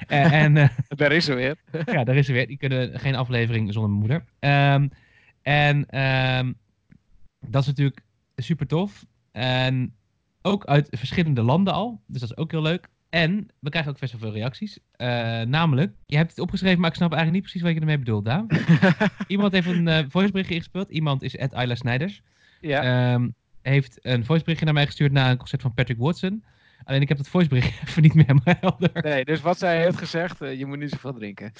En Daar is ze weer. ja, daar is ze weer. Die kunnen geen aflevering zonder mijn moeder. Ehm, en ehm, dat is natuurlijk super tof. En ook uit verschillende landen al. Dus dat is ook heel leuk. En we krijgen ook best wel veel reacties. Eh, namelijk, je hebt het opgeschreven, maar ik snap eigenlijk niet precies wat je ermee bedoelt, Daan. Iemand heeft een eh voiceberichtje ingespeeld. Iemand is Ed Ayla Snijders. ja. Ehm, heeft een voiceberichtje naar mij gestuurd na een concert van Patrick Watson. Alleen ik heb dat voiceberichtje even niet meer helemaal helder. Nee, dus wat zij heeft gezegd, eh, je moet niet zoveel drinken.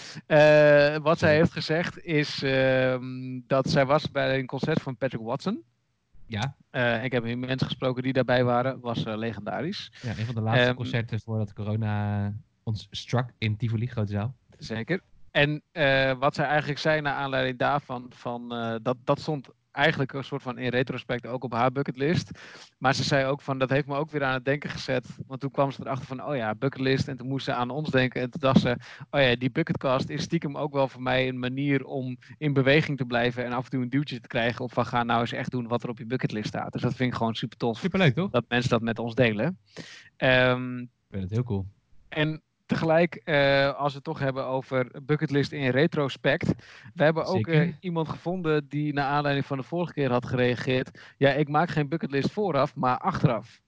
Wat zij heeft gezegd is ehm, dat zij was bij een concert van Patrick Watson. Ja, Eh, ik heb mensen gesproken die daarbij waren, was eh, legendarisch. ja, een van de laatste Ehm, concerten voordat corona ons strak in Tivoli, grote zaal. Zeker. En eh, wat zij eigenlijk zei naar aanleiding daarvan, van, dat, dat stond eigenlijk een soort van in retrospect ook op haar bucketlist. Maar ze zei ook van, dat heeft me ook weer aan het denken gezet. Want toen kwam ze erachter van, oh ja, bucketlist. En toen moest ze aan ons denken. En toen dacht ze, oh ja, die bucketcast is stiekem ook wel voor mij een manier om in beweging te blijven. En af en toe een duwtje te krijgen op van, ga nou eens echt doen wat er op je bucketlist staat. Dus dat vind ik gewoon super tof. Superleuk, toch? Dat mensen dat met ons delen. Ehm, Ik vind het heel cool. en tegelijk, eh, als we het toch hebben over bucketlist in retrospect. We hebben ook eh, iemand gevonden die naar aanleiding van de vorige keer had gereageerd. Ja, ik maak geen bucketlist vooraf, maar achteraf.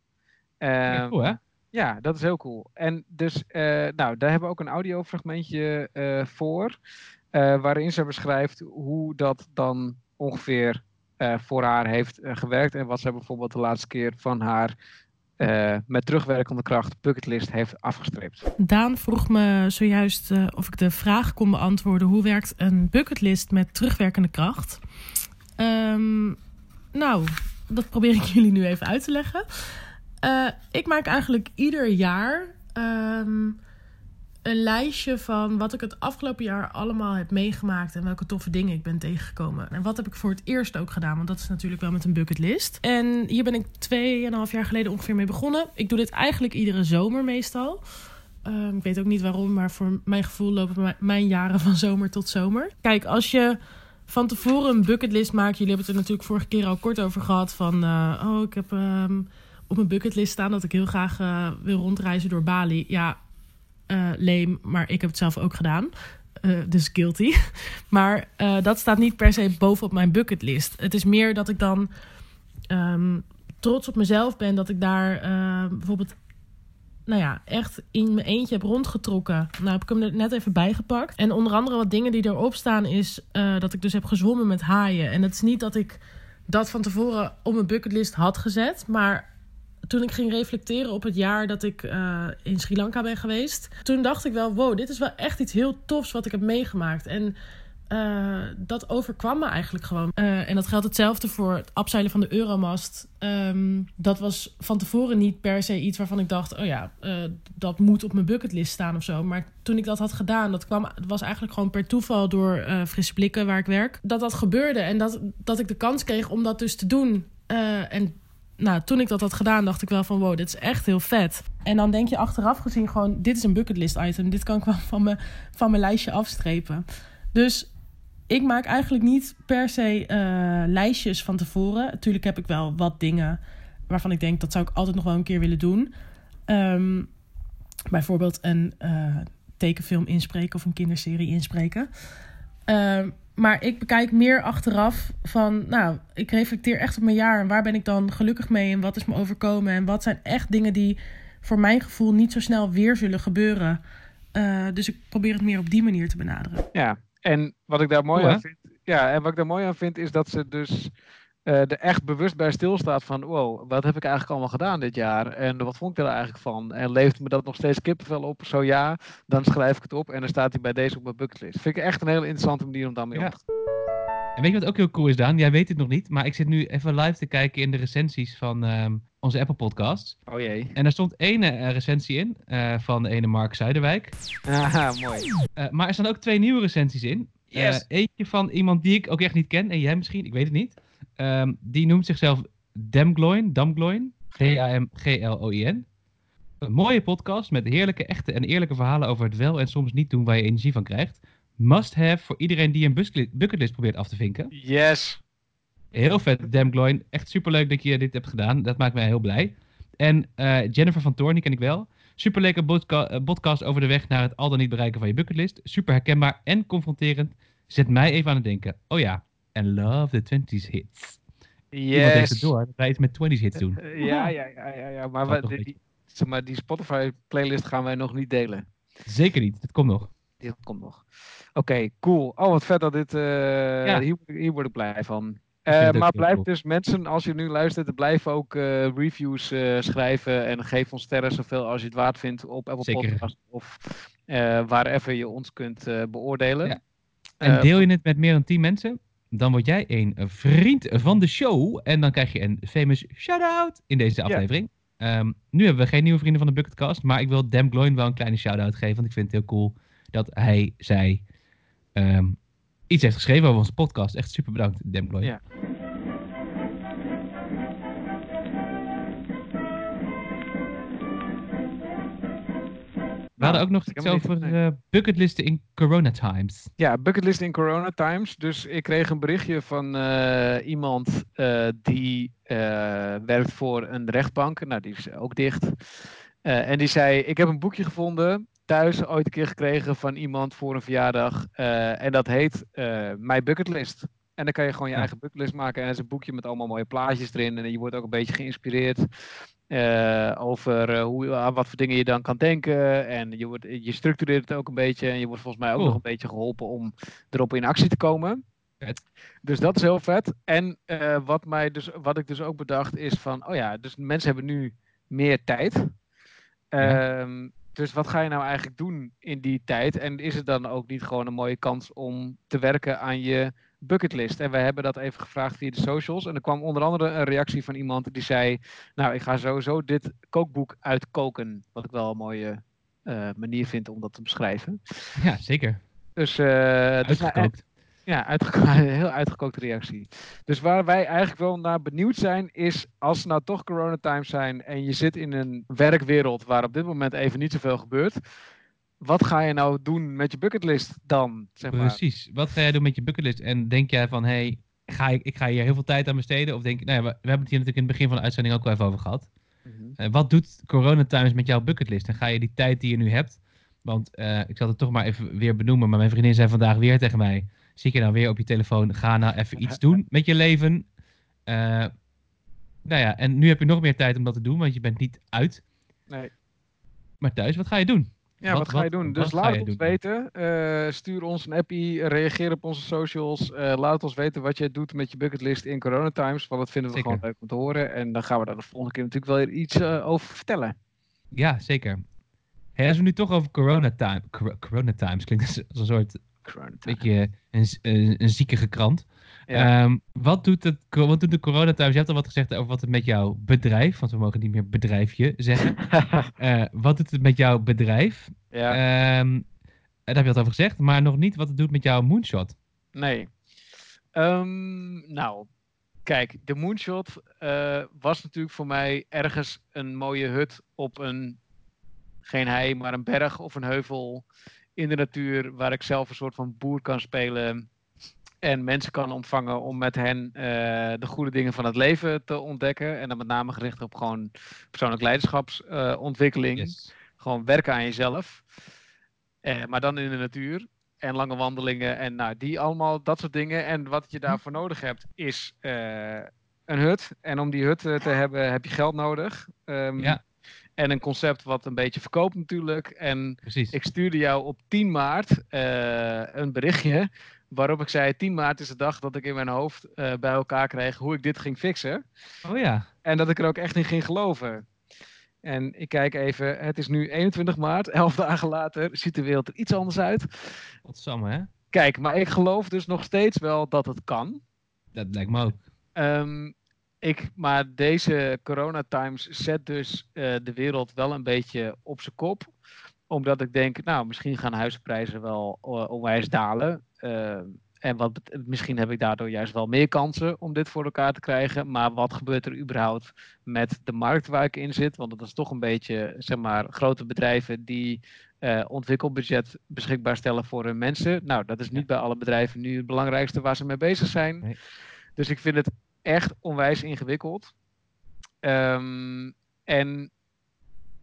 Ja, Ehm, cool, hè? ja, dat is heel cool. En dus, eh, nou, daar hebben we ook een audiofragmentje voor. waarin ze beschrijft hoe dat dan ongeveer voor haar heeft gewerkt. En wat zij bijvoorbeeld de laatste keer van haar eh, met terugwerkende kracht bucketlist heeft afgestreept. Daan vroeg me zojuist eh, of ik de vraag kon beantwoorden: hoe werkt een bucketlist met terugwerkende kracht? Ehm, nou, dat probeer ik jullie nu even uit te leggen. Eh, ik maak eigenlijk ieder jaar ehm, een lijstje van wat ik het afgelopen jaar allemaal heb meegemaakt en welke toffe dingen ik ben tegengekomen. En wat heb ik voor het eerst ook gedaan, want dat is natuurlijk wel met een bucketlist. En hier ben ik tweeënhalf jaar geleden ongeveer mee begonnen. Ik doe dit eigenlijk iedere zomer meestal. Ehm, ik weet ook niet waarom, maar voor mijn gevoel lopen mijn- mijn jaren van zomer tot zomer. Kijk, als je van tevoren een bucketlist maakt, jullie hebben het er natuurlijk vorige keer al kort over gehad. Van, eh, oh, ik heb ehm, op mijn bucketlist staan dat ik heel graag eh, wil rondreizen door Bali. Ja, eh leem, maar ik heb het zelf ook gedaan. Eh, dus guilty. Maar eh, dat staat niet per se bovenop mijn bucketlist. Het is meer dat ik dan ehm, trots op mezelf ben dat ik daar bijvoorbeeld nou ja, echt in mijn eentje heb rondgetrokken. Nou heb ik hem er net even bijgepakt. En onder andere wat dingen die erop staan is dat ik dus heb gezwommen met haaien. En het is niet dat ik dat van tevoren op mijn bucketlist had gezet. Maar toen ik ging reflecteren op het jaar dat ik eh, in Sri Lanka ben geweest. Toen dacht ik wel, wow, dit is wel echt iets heel tofs wat ik heb meegemaakt. En eh, dat overkwam me eigenlijk gewoon. Eh, en dat geldt hetzelfde voor het abzeilen van de Euromast. Ehm, dat was van tevoren niet per se iets waarvan ik dacht... oh ja, dat moet op mijn bucketlist staan of zo. Maar toen ik dat had gedaan, dat kwam, was eigenlijk gewoon per toeval... door Frisse Blikken, waar ik werk, dat dat gebeurde. En dat, dat ik de kans kreeg om dat dus te doen. En nou, toen ik dat had gedaan, dacht ik wel van... wow, dit is echt heel vet. En dan denk je achteraf gezien gewoon... dit is een bucketlist item. Dit kan ik wel van mijn, van mijn lijstje afstrepen. Dus ik maak eigenlijk niet per se eh, lijstjes van tevoren. Natuurlijk heb ik wel wat dingen waarvan ik denk dat zou ik altijd nog wel een keer willen doen. Ehm, bijvoorbeeld een eh, tekenfilm inspreken of een kinderserie inspreken. Ehm, maar ik bekijk meer achteraf van, nou, ik reflecteer echt op mijn jaar en waar ben ik dan gelukkig mee en wat is me overkomen en wat zijn echt dingen die voor mijn gevoel niet zo snel weer zullen gebeuren. Eh, dus ik probeer het meer op die manier te benaderen. Ja, en wat ik daar mooi aan vind, ja, en wat ik daar mooi aan vind is dat ze dus eh, er echt bewust bij stilstaat van, wow, wat heb ik eigenlijk allemaal gedaan dit jaar en wat vond ik er eigenlijk van? En leeft me dat nog steeds kippenvel op? Zo ja, dan schrijf ik het op en dan staat hij bij deze op mijn bucketlist. Vind ik echt een hele interessante manier om daarmee Ja. om te gaan. En weet je wat ook heel cool is, Daan? Jij weet het nog niet, maar ik zit nu even live te kijken in de recensies van ehm, onze Apple podcasts. Oh jee. En daar stond ene eh, recensie in eh, van de ene Mark Zuiderwijk. Haha, mooi. Maar er staan ook twee nieuwe recensies in. Yes. Eentje van iemand die ik ook echt niet ken, en jij misschien, ik weet het niet. Ehm, die noemt zichzelf Damgloin, Damgloin, G-A-M-G-L-O-I-N. Een mooie podcast met heerlijke, echte en eerlijke verhalen over het wel en soms niet doen waar je energie van krijgt. Must have voor iedereen die een bucketlist probeert af te vinken. Yes. Heel vet, Damgloin. Echt superleuk dat je dit hebt gedaan. Dat maakt mij heel blij. En eh, Jennifer van Toorn, die ken ik wel. Superleuke eh, podcast over de weg naar het al dan niet bereiken van je bucketlist. Super herkenbaar en confronterend. Zet mij even aan het denken. Oh ja, en love the 20s hits. Iemand heeft het Yes. door dat wij iets met 20s hits doen. Eh, ja, ja, ja, ja, ja. Maar, we, die, die, maar die Spotify playlist gaan wij nog niet delen. Zeker niet, dat komt nog. Die komt nog. Oké, cool. Oh, wat vet dat dit. eh, Ja. hier, hier word ik blij van. Eh, maar blijf cool. dus mensen, als je nu luistert, blijf ook eh, reviews eh, schrijven en geef ons sterren zoveel als je het waard vindt op Apple Zeker. Podcast of eh waarever je ons kunt eh, beoordelen. Ja. En Eh, deel je het met meer dan 10 mensen, dan word jij een vriend van de show. En dan krijg je een famous shout-out in deze aflevering. Ehm, nu hebben we geen nieuwe vrienden van de Bucketcast, maar ik wil Dem Gloin wel een kleine shout-out geven. Want ik vind het heel cool dat hij, zij ehm, iets heeft geschreven over onze podcast. Echt super bedankt, Dem Gloin. Ja. We hadden ook nog iets over eh, bucketlisten in corona times. Ja, bucketlist in corona times. Dus ik kreeg een berichtje van eh, iemand eh, die werkt voor een rechtbank. Nou, die is ook dicht. En die zei, ik heb een boekje gevonden, thuis ooit een keer gekregen van iemand voor een verjaardag. en dat heet My Bucketlist. En dan kan je gewoon je Ja. eigen bucketlist maken. En het is een boekje met allemaal mooie plaatjes erin. En je wordt ook een beetje geïnspireerd eh, over eh, hoe, aan wat voor dingen je dan kan denken. En je, wordt, je structureert het ook een beetje. En je wordt volgens mij ook Cool. nog een beetje geholpen om erop in actie te komen. Vet. Dus dat is heel vet. En eh, wat, mij dus, wat ik dus ook bedacht is van, oh ja, dus mensen hebben nu meer tijd. Ja. Ehm, dus wat ga je nou eigenlijk doen in die tijd? En is het dan ook niet gewoon een mooie kans om te werken aan je bucketlist? En wij hebben dat even gevraagd via de socials. En er kwam onder andere een reactie van iemand die zei, nou, ik ga sowieso dit kookboek uitkoken. Wat ik wel een mooie eh, manier vind om dat te beschrijven. Ja, zeker. Dus, eh, dus nou, Uitgekookt. Ja, uitgeko- heel uitgekookte reactie. Dus waar wij eigenlijk wel naar benieuwd zijn, is als het nou toch coronatimes zijn en je zit in een werkwereld waar op dit moment even niet zoveel gebeurt. Wat ga je nou doen met je bucketlist dan? Zeg maar? Precies. Wat ga jij doen met je bucketlist? En denk jij van, hé, hey, ga ik, ik ga hier heel veel tijd aan besteden? Of denk je, nou ja, we, we hebben het hier natuurlijk in het begin van de uitzending ook wel even over gehad. Mhm. Eh, wat doet Corona Times met jouw bucketlist? En ga je die tijd die je nu hebt, want eh, ik zal het toch maar even weer benoemen, maar mijn vriendin zei vandaag weer tegen mij, zit je nou weer op je telefoon, ga nou even iets doen met je leven. Eh, nou ja, en nu heb je nog meer tijd om dat te doen, want je bent niet uit, Nee. maar thuis. Wat ga je doen? Ja, Wat- wat, ga je wat- doen? Dus laat het ons doen? weten. Eh, stuur ons een appie, reageer op onze socials. eh, laat ons weten wat jij doet met je bucketlist in coronatimes. Want dat vinden we Zeker. gewoon leuk om te horen. En dan gaan we daar de volgende keer natuurlijk wel weer iets over vertellen. Ja, zeker. Hey, als we nu toch over Corona, time, Cor- corona Times klinkt als een soort Coronatime. beetje een, een, een ziekige krant. Ja. Ehm, wat, doet het, wat doet de corona thuis? Je hebt al wat gezegd over wat het met jouw bedrijf, want we mogen niet meer bedrijfje zeggen. Eh, wat doet het met jouw bedrijf? ja. Ehm, daar heb je wat over gezegd, maar nog niet wat het doet met jouw moonshot. Nee. Ehm, nou, kijk, de moonshot eh, was natuurlijk voor mij ergens een mooie hut op een, geen hei, maar een berg of een heuvel in de natuur, waar ik zelf een soort van boer kan spelen en mensen kan ontvangen om met hen eh, de goede dingen van het leven te ontdekken. En dan met name gericht op gewoon persoonlijk leiderschapsontwikkeling Yes. gewoon werken aan jezelf. Eh, maar dan in de natuur. en lange wandelingen en nou, die allemaal, dat soort dingen. En wat je daarvoor nodig hebt is eh, een hut. En om die hut te hebben heb je geld nodig. Ehm, Ja. En een concept wat een beetje verkoopt natuurlijk. En Precies. ik stuurde jou op 10 maart eh, een berichtje waarop ik zei 10 maart is de dag dat ik in mijn hoofd eh, bij elkaar kreeg hoe ik dit ging fixen. Oh ja. En dat ik er ook echt in ging geloven. En ik kijk even, het is nu 21 maart, 11 dagen later, ziet de wereld er iets anders uit. Wat samen, hè? Kijk, maar ik geloof dus nog steeds wel dat het kan. Dat lijkt me ook. Ehm, ik, maar deze coronatimes zet dus eh, de wereld wel een beetje op zijn kop. Omdat ik denk, nou, misschien gaan huizenprijzen wel eh, onwijs dalen. Ehm, en wat, misschien heb ik daardoor juist wel meer kansen om dit voor elkaar te krijgen. Maar wat gebeurt er überhaupt met de markt waar ik in zit? Want dat is toch een beetje, zeg maar, grote bedrijven die eh, ontwikkelbudget beschikbaar stellen voor hun mensen. Nou, dat is niet bij alle bedrijven nu het belangrijkste waar ze mee bezig zijn. Nee. Dus ik vind het echt onwijs ingewikkeld. Ehm, en,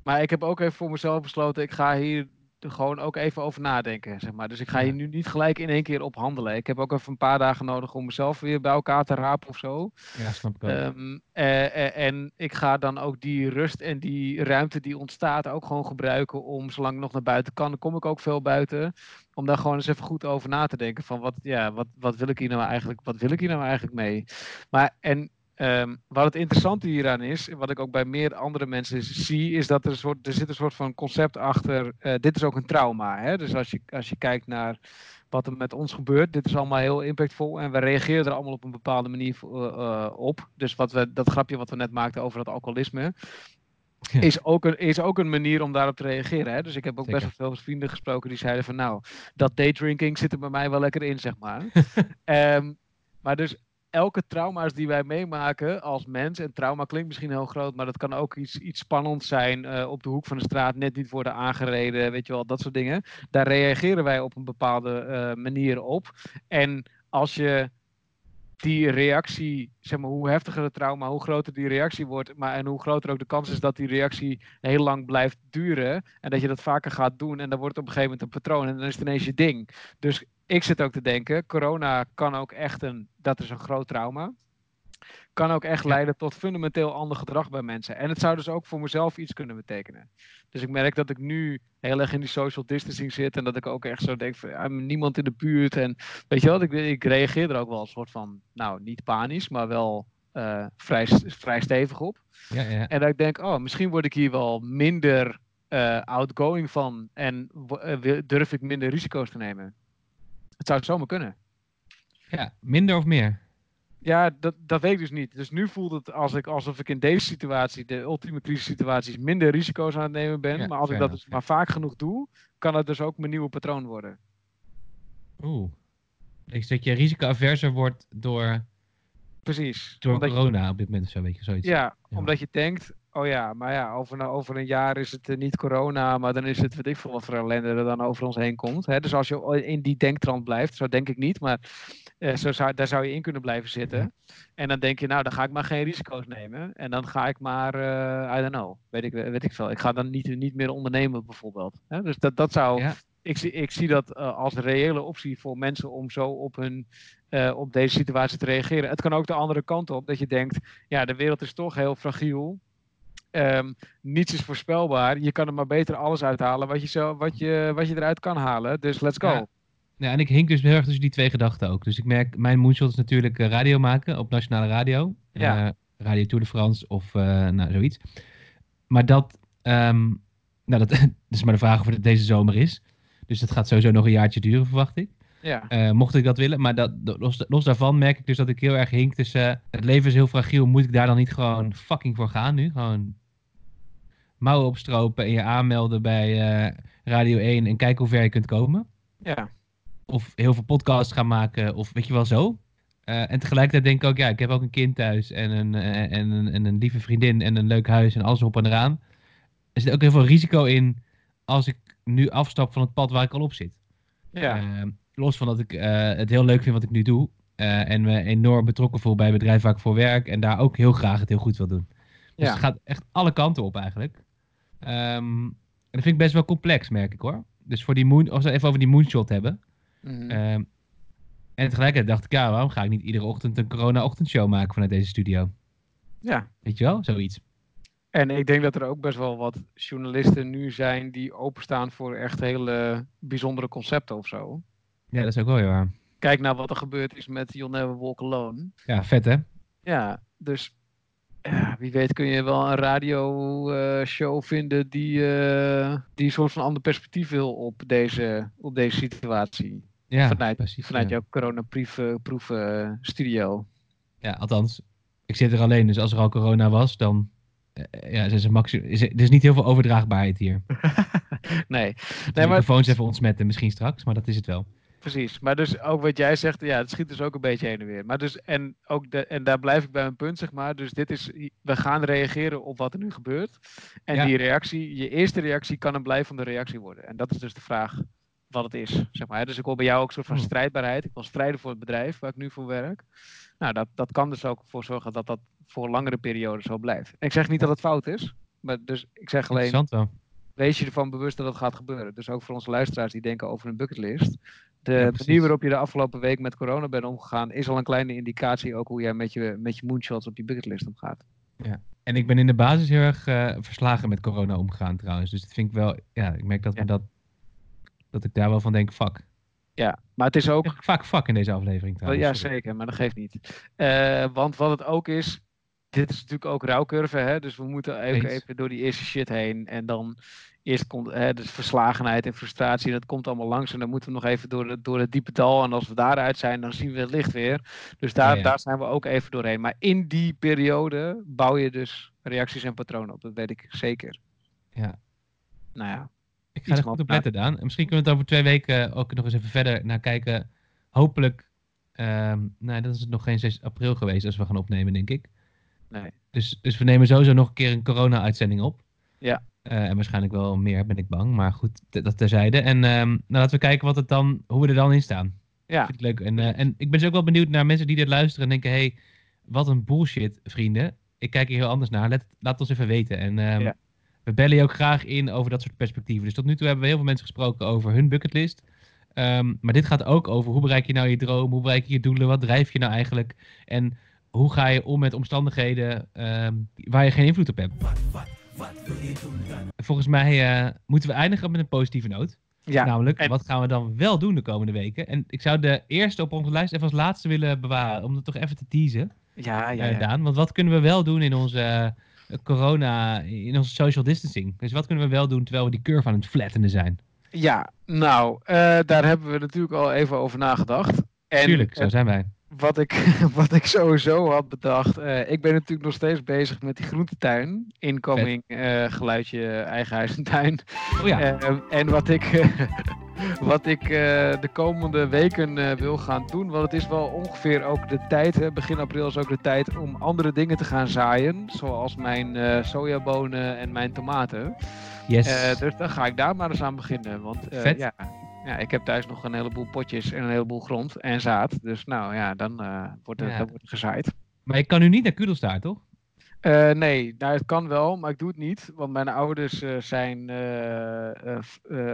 maar ik heb ook even voor mezelf besloten, ik ga hier er gewoon ook even over nadenken. Zeg maar. Dus ik ga hier nu niet gelijk in één keer op handelen. Ik heb ook even een paar dagen nodig om mezelf weer bij elkaar te rapen of zo. Ja, snap ik. Ehm, eh, eh, en ik ga dan ook die rust en die ruimte die ontstaat ook gewoon gebruiken om, zolang ik nog naar buiten kan, dan kom ik ook veel buiten, om daar gewoon eens even goed over na te denken van wat, ja, wat, wat wil ik hier nou eigenlijk, wat wil ik hier nou eigenlijk mee? Maar en ehm, wat het interessante hieraan is, en wat ik ook bij meer andere mensen zie, is dat er, een soort, er zit een soort van concept achter. eh, dit is ook een trauma. Hè? Dus als je, als je kijkt naar wat er met ons gebeurt, dit is allemaal heel impactvol en we reageren er allemaal op een bepaalde manier eh, eh, op. Dus wat we, dat grapje wat we net maakten over dat alcoholisme, Ja. is, ook een, is ook een manier om daarop te reageren. Hè? Dus ik heb ook best wel veel vrienden gesproken die zeiden van nou, dat daydrinking zit er bij mij wel lekker in, zeg maar. Ehm, maar dus elke trauma's die wij meemaken als mens, en trauma klinkt misschien heel groot, maar dat kan ook iets, iets spannends zijn eh, op de hoek van de straat, net niet worden aangereden, weet je wel, dat soort dingen. Daar reageren wij op een bepaalde eh, manier op. En als je die reactie, zeg maar, hoe heftiger het trauma, hoe groter die reactie wordt, maar en hoe groter ook de kans is dat die reactie heel lang blijft duren en dat je dat vaker gaat doen en dan wordt het op een gegeven moment een patroon en dan is het ineens je ding. Dus ik zit ook te denken, corona kan ook echt een, dat is een groot trauma, kan ook echt leiden tot fundamenteel ander gedrag bij mensen. En het zou dus ook voor mezelf iets kunnen betekenen. Dus ik merk dat ik nu heel erg in die social distancing zit en dat ik ook echt zo denk van niemand in de buurt en Weet je wat, ik, ik reageer er ook wel een soort van, nou niet panisch, maar wel eh, vrij, vrij stevig op. Ja, ja. En dat ik denk, oh, misschien word ik hier wel minder eh, outgoing van en eh, durf ik minder risico's te nemen. Het zou zomaar kunnen. ja, minder of meer? Ja, dat, dat weet ik dus niet. Dus nu voelt het als ik, alsof ik in deze situatie, de ultieme crisissituaties, minder risico's aan het nemen ben. Ja, maar als ik dat dus maar vaak genoeg doe, kan het dus ook mijn nieuwe patroon worden. Oeh. Ik dat je risicoaverser wordt door, Precies. door je- corona op dit moment of zo, weet je, zoiets. Ja, Ja. omdat je denkt, oh ja, maar ja, over, een- over een jaar is het eh, niet corona, maar dan is het, weet ik veel wat voor ellende er dan over ons heen komt. Hè? Dus als je in die denktrand blijft, zo denk ik niet, maar eh, zo zou, daar zou je in kunnen blijven zitten. En dan denk je, nou, dan ga ik maar geen risico's nemen. En dan ga ik maar, eh I don't know, weet ik, weet ik veel. Ik ga dan niet, niet meer ondernemen bijvoorbeeld. Hè? Dus dat, dat zou, Ja. ik, zie, ik zie dat eh, als reële optie voor mensen om zo op, hun, op deze situatie te reageren. Het kan ook de andere kant op, dat je denkt, ja, de wereld is toch heel fragiel. Ehm, niets is voorspelbaar. Je kan er maar beter alles uithalen wat je, zo, wat je, wat je eruit kan halen. Dus let's go. Ja. Ja, en ik hink dus heel erg tussen die twee gedachten ook. Dus ik merk, mijn moonshot is natuurlijk eh, radio maken op nationale radio. Ja. Eh, radio Tour de France of eh, nou, zoiets. Maar dat, ehm, nou, dat, dat is maar de vraag of het deze zomer is. Dus dat gaat sowieso nog een jaartje duren, verwacht ik. Ja, mocht ik dat willen. Maar dat, los, los daarvan merk ik dus dat ik heel erg hink tussen... het leven is heel fragiel, moet ik daar dan niet gewoon fucking voor gaan nu? Gewoon mouwen opstropen en je aanmelden bij eh, Radio 1 en kijken hoe ver je kunt komen ja, of heel veel podcasts gaan maken, of weet je wel zo. Eh, en tegelijkertijd denk ik ook, ja, ik heb ook een kind thuis en een, eh, en, een, en een lieve vriendin en een leuk huis en alles op en eraan. Er zit ook heel veel risico in als ik nu afstap van het pad waar ik al op zit. ja, los van dat ik het heel leuk vind wat ik nu doe en me enorm betrokken voel bij het bedrijf waar ik voor werk en daar ook heel graag het heel goed wil doen. Dus Ja. het gaat echt alle kanten op eigenlijk. Ehm, en dat vind ik best wel complex, merk ik hoor. Dus voor die moon, als we even over die moonshot hebben. Mhm. Ehm, en tegelijkertijd dacht ik, ja, waarom ga ik niet iedere ochtend een corona-ochtendshow maken vanuit deze studio? ja. Weet je wel, zoiets. En ik denk dat er ook best wel wat journalisten nu zijn die openstaan voor echt hele bijzondere concepten of zo. Ja, dat is ook wel heel waar. Kijk naar wat er gebeurd is met You'll Never Walk Alone. Ja, vet hè? Ja, dus ja, wie weet kun je wel een radioshow vinden die, eh, die een soort van ander perspectief wil op deze, op deze situatie. Ja, vanuit precies. vanuit ja. jouw coronaproef eh, studio. Ja, althans, ik zit er alleen, dus als er al corona was, dan eh, ja, is er, is er, er is niet heel veel overdraagbaarheid hier. nee, De maar- microfoons even ontsmetten misschien straks, maar dat is het wel. Precies. Maar dus ook wat jij zegt, ja, het schiet dus ook een beetje heen en weer. Maar dus, en, ook de, en daar blijf ik bij mijn punt, zeg maar. Dus dit is, we gaan reageren op wat er nu gebeurt. En Ja. die reactie, je eerste reactie kan een blijvende reactie worden. En dat is dus de vraag wat het is, zeg maar. Dus ik wil bij jou ook een soort van Hmm. strijdbaarheid. Ik wil strijden voor het bedrijf waar ik nu voor werk. Nou, dat, dat kan dus ook voor zorgen dat dat voor langere periode zo blijft. En ik zeg niet dat het fout is. Maar dus ik zeg alleen, wees je ervan bewust dat het gaat gebeuren. Dus ook voor onze luisteraars die denken over een bucketlist. De Ja, manier waarop je de afgelopen week met corona bent omgegaan, is al een kleine indicatie ook hoe jij met je, met je moonshots op die bucketlist omgaat. En ik ben in de basis heel erg eh, verslagen met corona omgegaan trouwens. Dus dat vind ik wel, ja, ik merk dat, Ja. me dat, dat ik daar wel van denk, fuck. Ja, maar het is ook. Ik vaak fuck in deze aflevering Wel, trouwens. ja, zeker, maar dat geeft niet. Eh, want wat het ook is, dit is natuurlijk ook rouwcurve, hè? dus we moeten even door die eerste shit heen. En dan eerst komt hè, dus verslagenheid en frustratie, dat komt allemaal langs. En dan moeten we nog even door, het- door het diepe dal. En als we daaruit zijn, dan zien we het licht weer. Dus daar, Ja, daar zijn we ook even doorheen. Maar in die periode bouw je dus reacties en patronen op, dat weet ik zeker. Ja. Nou ja, Ik ga er goed op letten, Daan. En misschien kunnen we het over twee weken ook nog eens even verder naar kijken. Hopelijk, ehm nou, dat is het nog geen 6 april geweest als we gaan opnemen, denk ik. nee. Dus, dus we nemen sowieso nog een keer een corona-uitzending op. Ja. Eh, en waarschijnlijk wel meer, ben ik bang. Maar goed, dat terzijde. En ehm, nou, laten we kijken wat het dan, hoe we er dan in staan. Ja, Vind ik leuk. En, eh, en ik ben dus ook wel benieuwd naar mensen die dit luisteren en denken... hey, wat een bullshit, vrienden. Ik kijk hier heel anders naar. Let, laat ons even weten. En ehm, Ja. we bellen je ook graag in over dat soort perspectieven. Dus tot nu toe hebben we heel veel mensen gesproken over hun bucketlist. Ehm, maar dit gaat ook over hoe bereik je nou je droom? Hoe bereik je je doelen? Wat drijf je nou eigenlijk? En hoe ga je om met omstandigheden ehm, waar je geen invloed op hebt? Volgens mij eh, moeten we eindigen met een positieve noot. ja. Namelijk, en- wat gaan we dan wel doen de komende weken? En ik zou de eerste op onze lijst even als laatste willen bewaren. Om het toch even te teasen, ja, ja, eh, ja. Daan. Want wat kunnen we wel doen in onze eh, corona, in onze social distancing? Dus wat kunnen we wel doen terwijl we die curve aan het flattenen zijn? Ja, nou, daar hebben we natuurlijk al even over nagedacht. En Tuurlijk, zo zijn wij. Wat, ik, wat ik sowieso had bedacht, eh, ik ben natuurlijk nog steeds bezig met die groentetuin. Incoming eh, geluidje eigen huis en tuin. Oh ja, Eh, en wat ik, wat ik eh, de komende weken wil gaan doen, want het is wel ongeveer ook de tijd, hè, begin april is ook de tijd om andere dingen te gaan zaaien. Zoals mijn sojabonen en mijn tomaten. yes. Dus dan ga ik daar maar eens aan beginnen. Want. Ja, ja, ik heb thuis nog een heleboel potjes en een heleboel grond en zaad. Dus nou ja, dan eh, wordt, het, Ja. dan wordt het gezaaid. maar ik kan nu niet naar Kudelstaart, toch? Eh, nee, nou, het kan wel, maar ik doe het niet. Want mijn ouders eh, zijn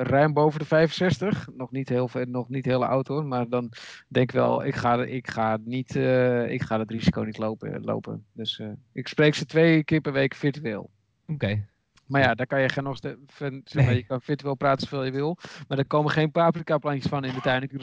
ruim boven de 65. Nog niet heel, veel- nog niet heel oud hoor. Maar dan denk ik wel, ik ga, ik ga, niet, ik ga het risico niet lopen. lopen. Dus ik spreek ze twee keer per week virtueel. Oké. Maar ja, daar kan je geen nog ste- van- zeg maar, je kan virtueel praten zoveel je wil. Maar er komen geen paprika plantjes van in de tuin in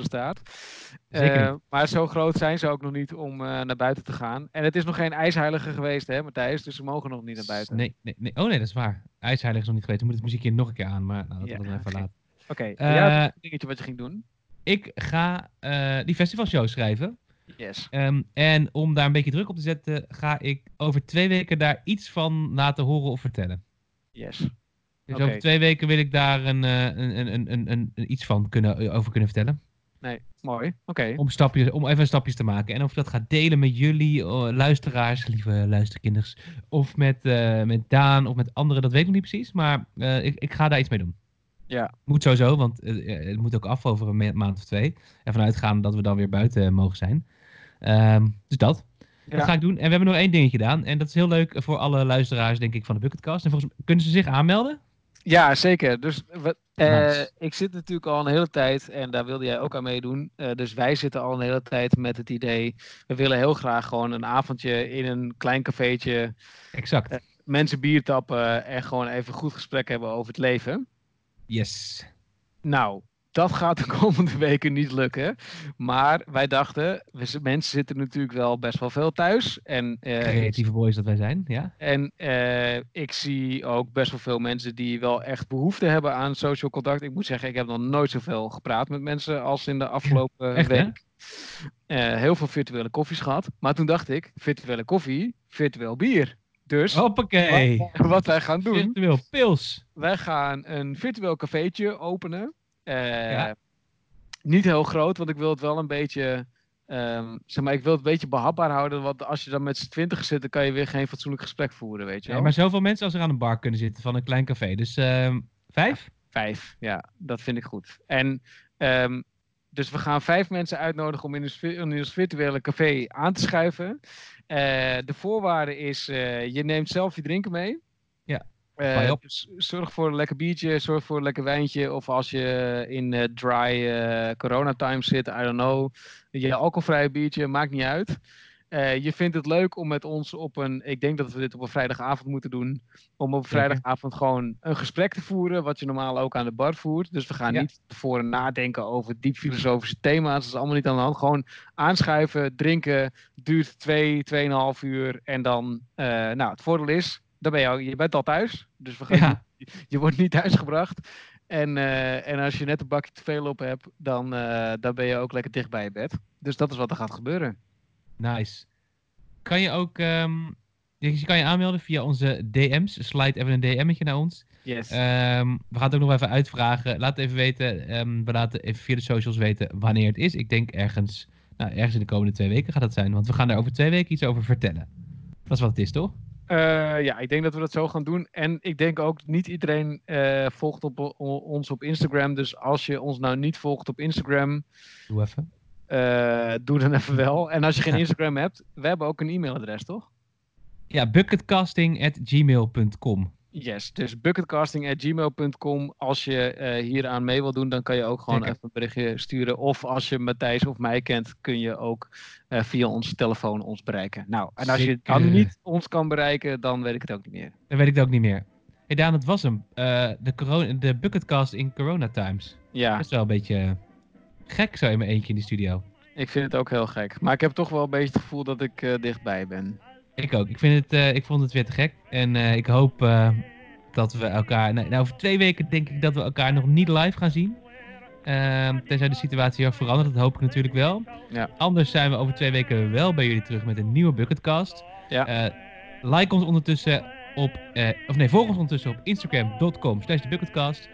Eh, niet. maar zo groot zijn ze ook nog niet om eh, naar buiten te gaan. En het is nog geen ijsheilige geweest, hè Matthijs? Dus ze mogen nog niet naar buiten. Nee, nee, nee. Oh nee, dat is waar. IJsheilig is nog niet geweest. Dan moet het muziekje nog een keer aan. Maar nou, dat Ja, we dan even laten. Oké, Eh, ja, een dingetje wat je ging doen. Ik ga eh, die festivalshow schrijven. Yes. Ehm, en om daar een beetje druk op te zetten, ga ik over twee weken daar iets van laten horen of vertellen. Yes. Dus over twee weken wil ik daar een, eh, een, een, een, een, een, een iets van kunnen, over kunnen vertellen. Nee, mooi. Oké. Om, stapjes, om even stapjes te maken. En of ik dat ga delen met jullie, oh, luisteraars, lieve luisterkinders. Of met, eh, met Daan of met anderen, dat weet ik nog niet precies. Maar eh, ik, ik ga daar iets mee doen. Ja. Moet sowieso, want eh, eh, het moet ook af over een ma- maand of twee. En vanuitgaan dat we dan weer buiten mogen zijn. Ehm, dus dat. Dat Ja. ga ik doen. En we hebben nog één dingetje gedaan. En dat is heel leuk voor alle luisteraars, denk ik, van de Bucketcast. En volgens mij kunnen ze zich aanmelden. Ja, zeker. Dus eh, ik zit natuurlijk al een hele tijd, en daar wilde jij ook aan meedoen. eh, dus wij zitten al een hele tijd met het idee, we willen heel graag gewoon een avondje in een klein cafeetje, Exact. Eh. mensen bier tappen en gewoon even goed gesprek hebben over het leven. Yes. Nou, dat gaat de komende weken niet lukken. Maar wij dachten, we, mensen zitten natuurlijk wel best wel veel thuis. En, eh, Creatieve boys dat wij zijn, ja. en eh, ik zie ook best wel veel mensen die wel echt behoefte hebben aan social contact. Ik moet zeggen, ik heb nog nooit zoveel gepraat met mensen als in de afgelopen Echt, week. Eh, heel veel virtuele koffies gehad. Maar toen dacht ik, virtuele koffie, virtueel bier. Dus Hoppakee. wat, wat wij gaan doen, Virtueel pils. wij gaan een virtueel cafeetje openen. Eh, Ja. Niet heel groot, want ik wil het wel een beetje. ehm, zeg maar, ik wil het een beetje behapbaar houden. Want als je dan met z'n twintig zit, dan kan je weer geen fatsoenlijk gesprek voeren, weet je Ja, wel. maar zoveel mensen als er aan een bar kunnen zitten van een klein café. Dus ehm, vijf? Vijf, ja, dat vind ik goed. En ehm, dus we gaan vijf mensen uitnodigen om in ons, vi- in ons virtuele café aan te schuiven. Eh, de voorwaarde is, eh, je neemt zelf je drinken mee. Eh, dus zorg voor een lekker biertje, zorg voor een lekker wijntje. Of als je in eh, dry eh corona time zit, I don't know. Je alcoholvrije biertje, maakt niet uit. Je vindt het leuk om met ons op een, ik denk dat we dit op een vrijdagavond moeten doen, om op vrijdagavond gewoon een gesprek te voeren, wat je normaal ook aan de bar voert. Dus we gaan Ja. niet tevoren nadenken over diep filosofische thema's. Dat is allemaal niet aan de hand. Gewoon aanschuiven, drinken, duurt twee, tweeënhalf uur. En dan, nou, het voordeel is, dan ben je, al, je bent al thuis. Dus we gaan, Ja. je, je wordt niet thuisgebracht. En, eh, en als je net een bakje te veel op hebt, dan, eh, dan ben je ook lekker dicht bij je bed. Dus dat is wat er gaat gebeuren. Nice. Kan je ook, ehm, je kan je aanmelden via onze DM's. Slide even een DM'tje naar ons. Yes. Ehm, we gaan het ook nog even uitvragen. Laat even weten, ehm, we laten even via de socials weten wanneer het is. Ik denk ergens, nou, ergens in de komende twee weken gaat dat zijn. Want we gaan er over twee weken iets over vertellen. Dat is wat het is, toch? Eh, ja, ik denk dat we dat zo gaan doen. En ik denk ook, niet iedereen eh, volgt op, o- ons op Instagram. Dus als je ons nou niet volgt op Instagram, Doe even. eh, doe dan even wel. En als je geen. Instagram hebt, we hebben ook een e-mailadres, toch? Ja, bucketcasting.gmail.com. Yes, dus bucketcasting.gmail.com. Als je eh hier aan mee wil doen, dan kan je ook gewoon Zeker. even een berichtje sturen. Of als je Matthijs of mij kent, kun je ook eh, via onze telefoon ons bereiken. Nou, en als je dan niet ons kan bereiken, dan weet ik het ook niet meer. Dan weet ik het ook niet meer. Hey Daan, het was hem. Eh, de, corona, de Bucketcast in Corona Times. Ja, Dat is wel een beetje gek zo in mijn eentje in de studio. ik vind het ook heel gek. Maar ik heb toch wel een beetje het gevoel dat ik dichtbij ben. Ik ook. Ik, vind het, eh, ik vond het weer te gek. En eh, ik hoop eh, dat we elkaar... Nou, over twee weken denk ik dat we elkaar nog niet live gaan zien. Ehm, tenzij de situatie heel verandert. Dat hoop ik natuurlijk wel. Ja. Anders zijn we over twee weken wel bij jullie terug met een nieuwe Bucketcast. Ja. Like ons ondertussen op... of nee, volg ons ondertussen op instagram.com slash Bucketcast.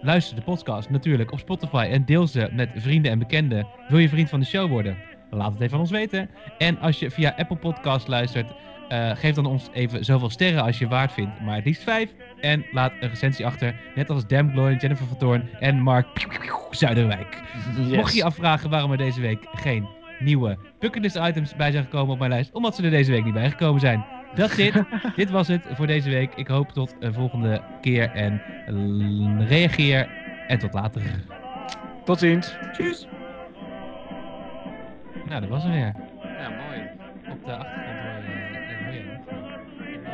Luister de podcast natuurlijk op Spotify en deel ze met vrienden en bekenden. Wil je vriend van de show worden? Laat het even aan ons weten. En als je via Apple Podcast luistert, eh, geef dan ons even zoveel sterren als je waard vindt. Maar het liefst vijf. En laat een recensie achter. Net als Dam Glory, Jennifer van Toorn en Mark Zuiderwijk. Mocht je je afvragen waarom er deze week geen nieuwe bucketlist items bij zijn gekomen op mijn lijst. Omdat ze er deze week niet bij gekomen zijn. Dat zit. Dit was het voor deze week. Ik hoop tot een volgende keer. En eh, reageer. En tot later. Tot ziens. Tjus. Nou, dat was hem weer. Ja, mooi. Op de achtergrond hoor je... eh, hoor een aflevering.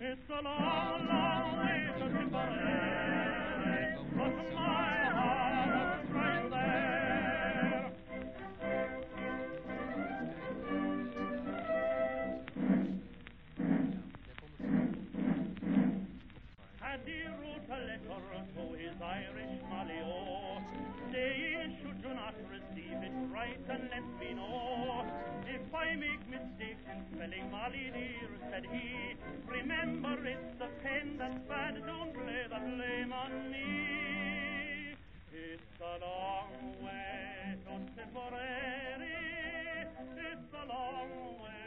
It's a long write and let me know. If I make mistakes in spelling Molly dear, said he, remember it's the pen that's bad, don't lay the blame on me. It's a long way to Tipperary, it's a long way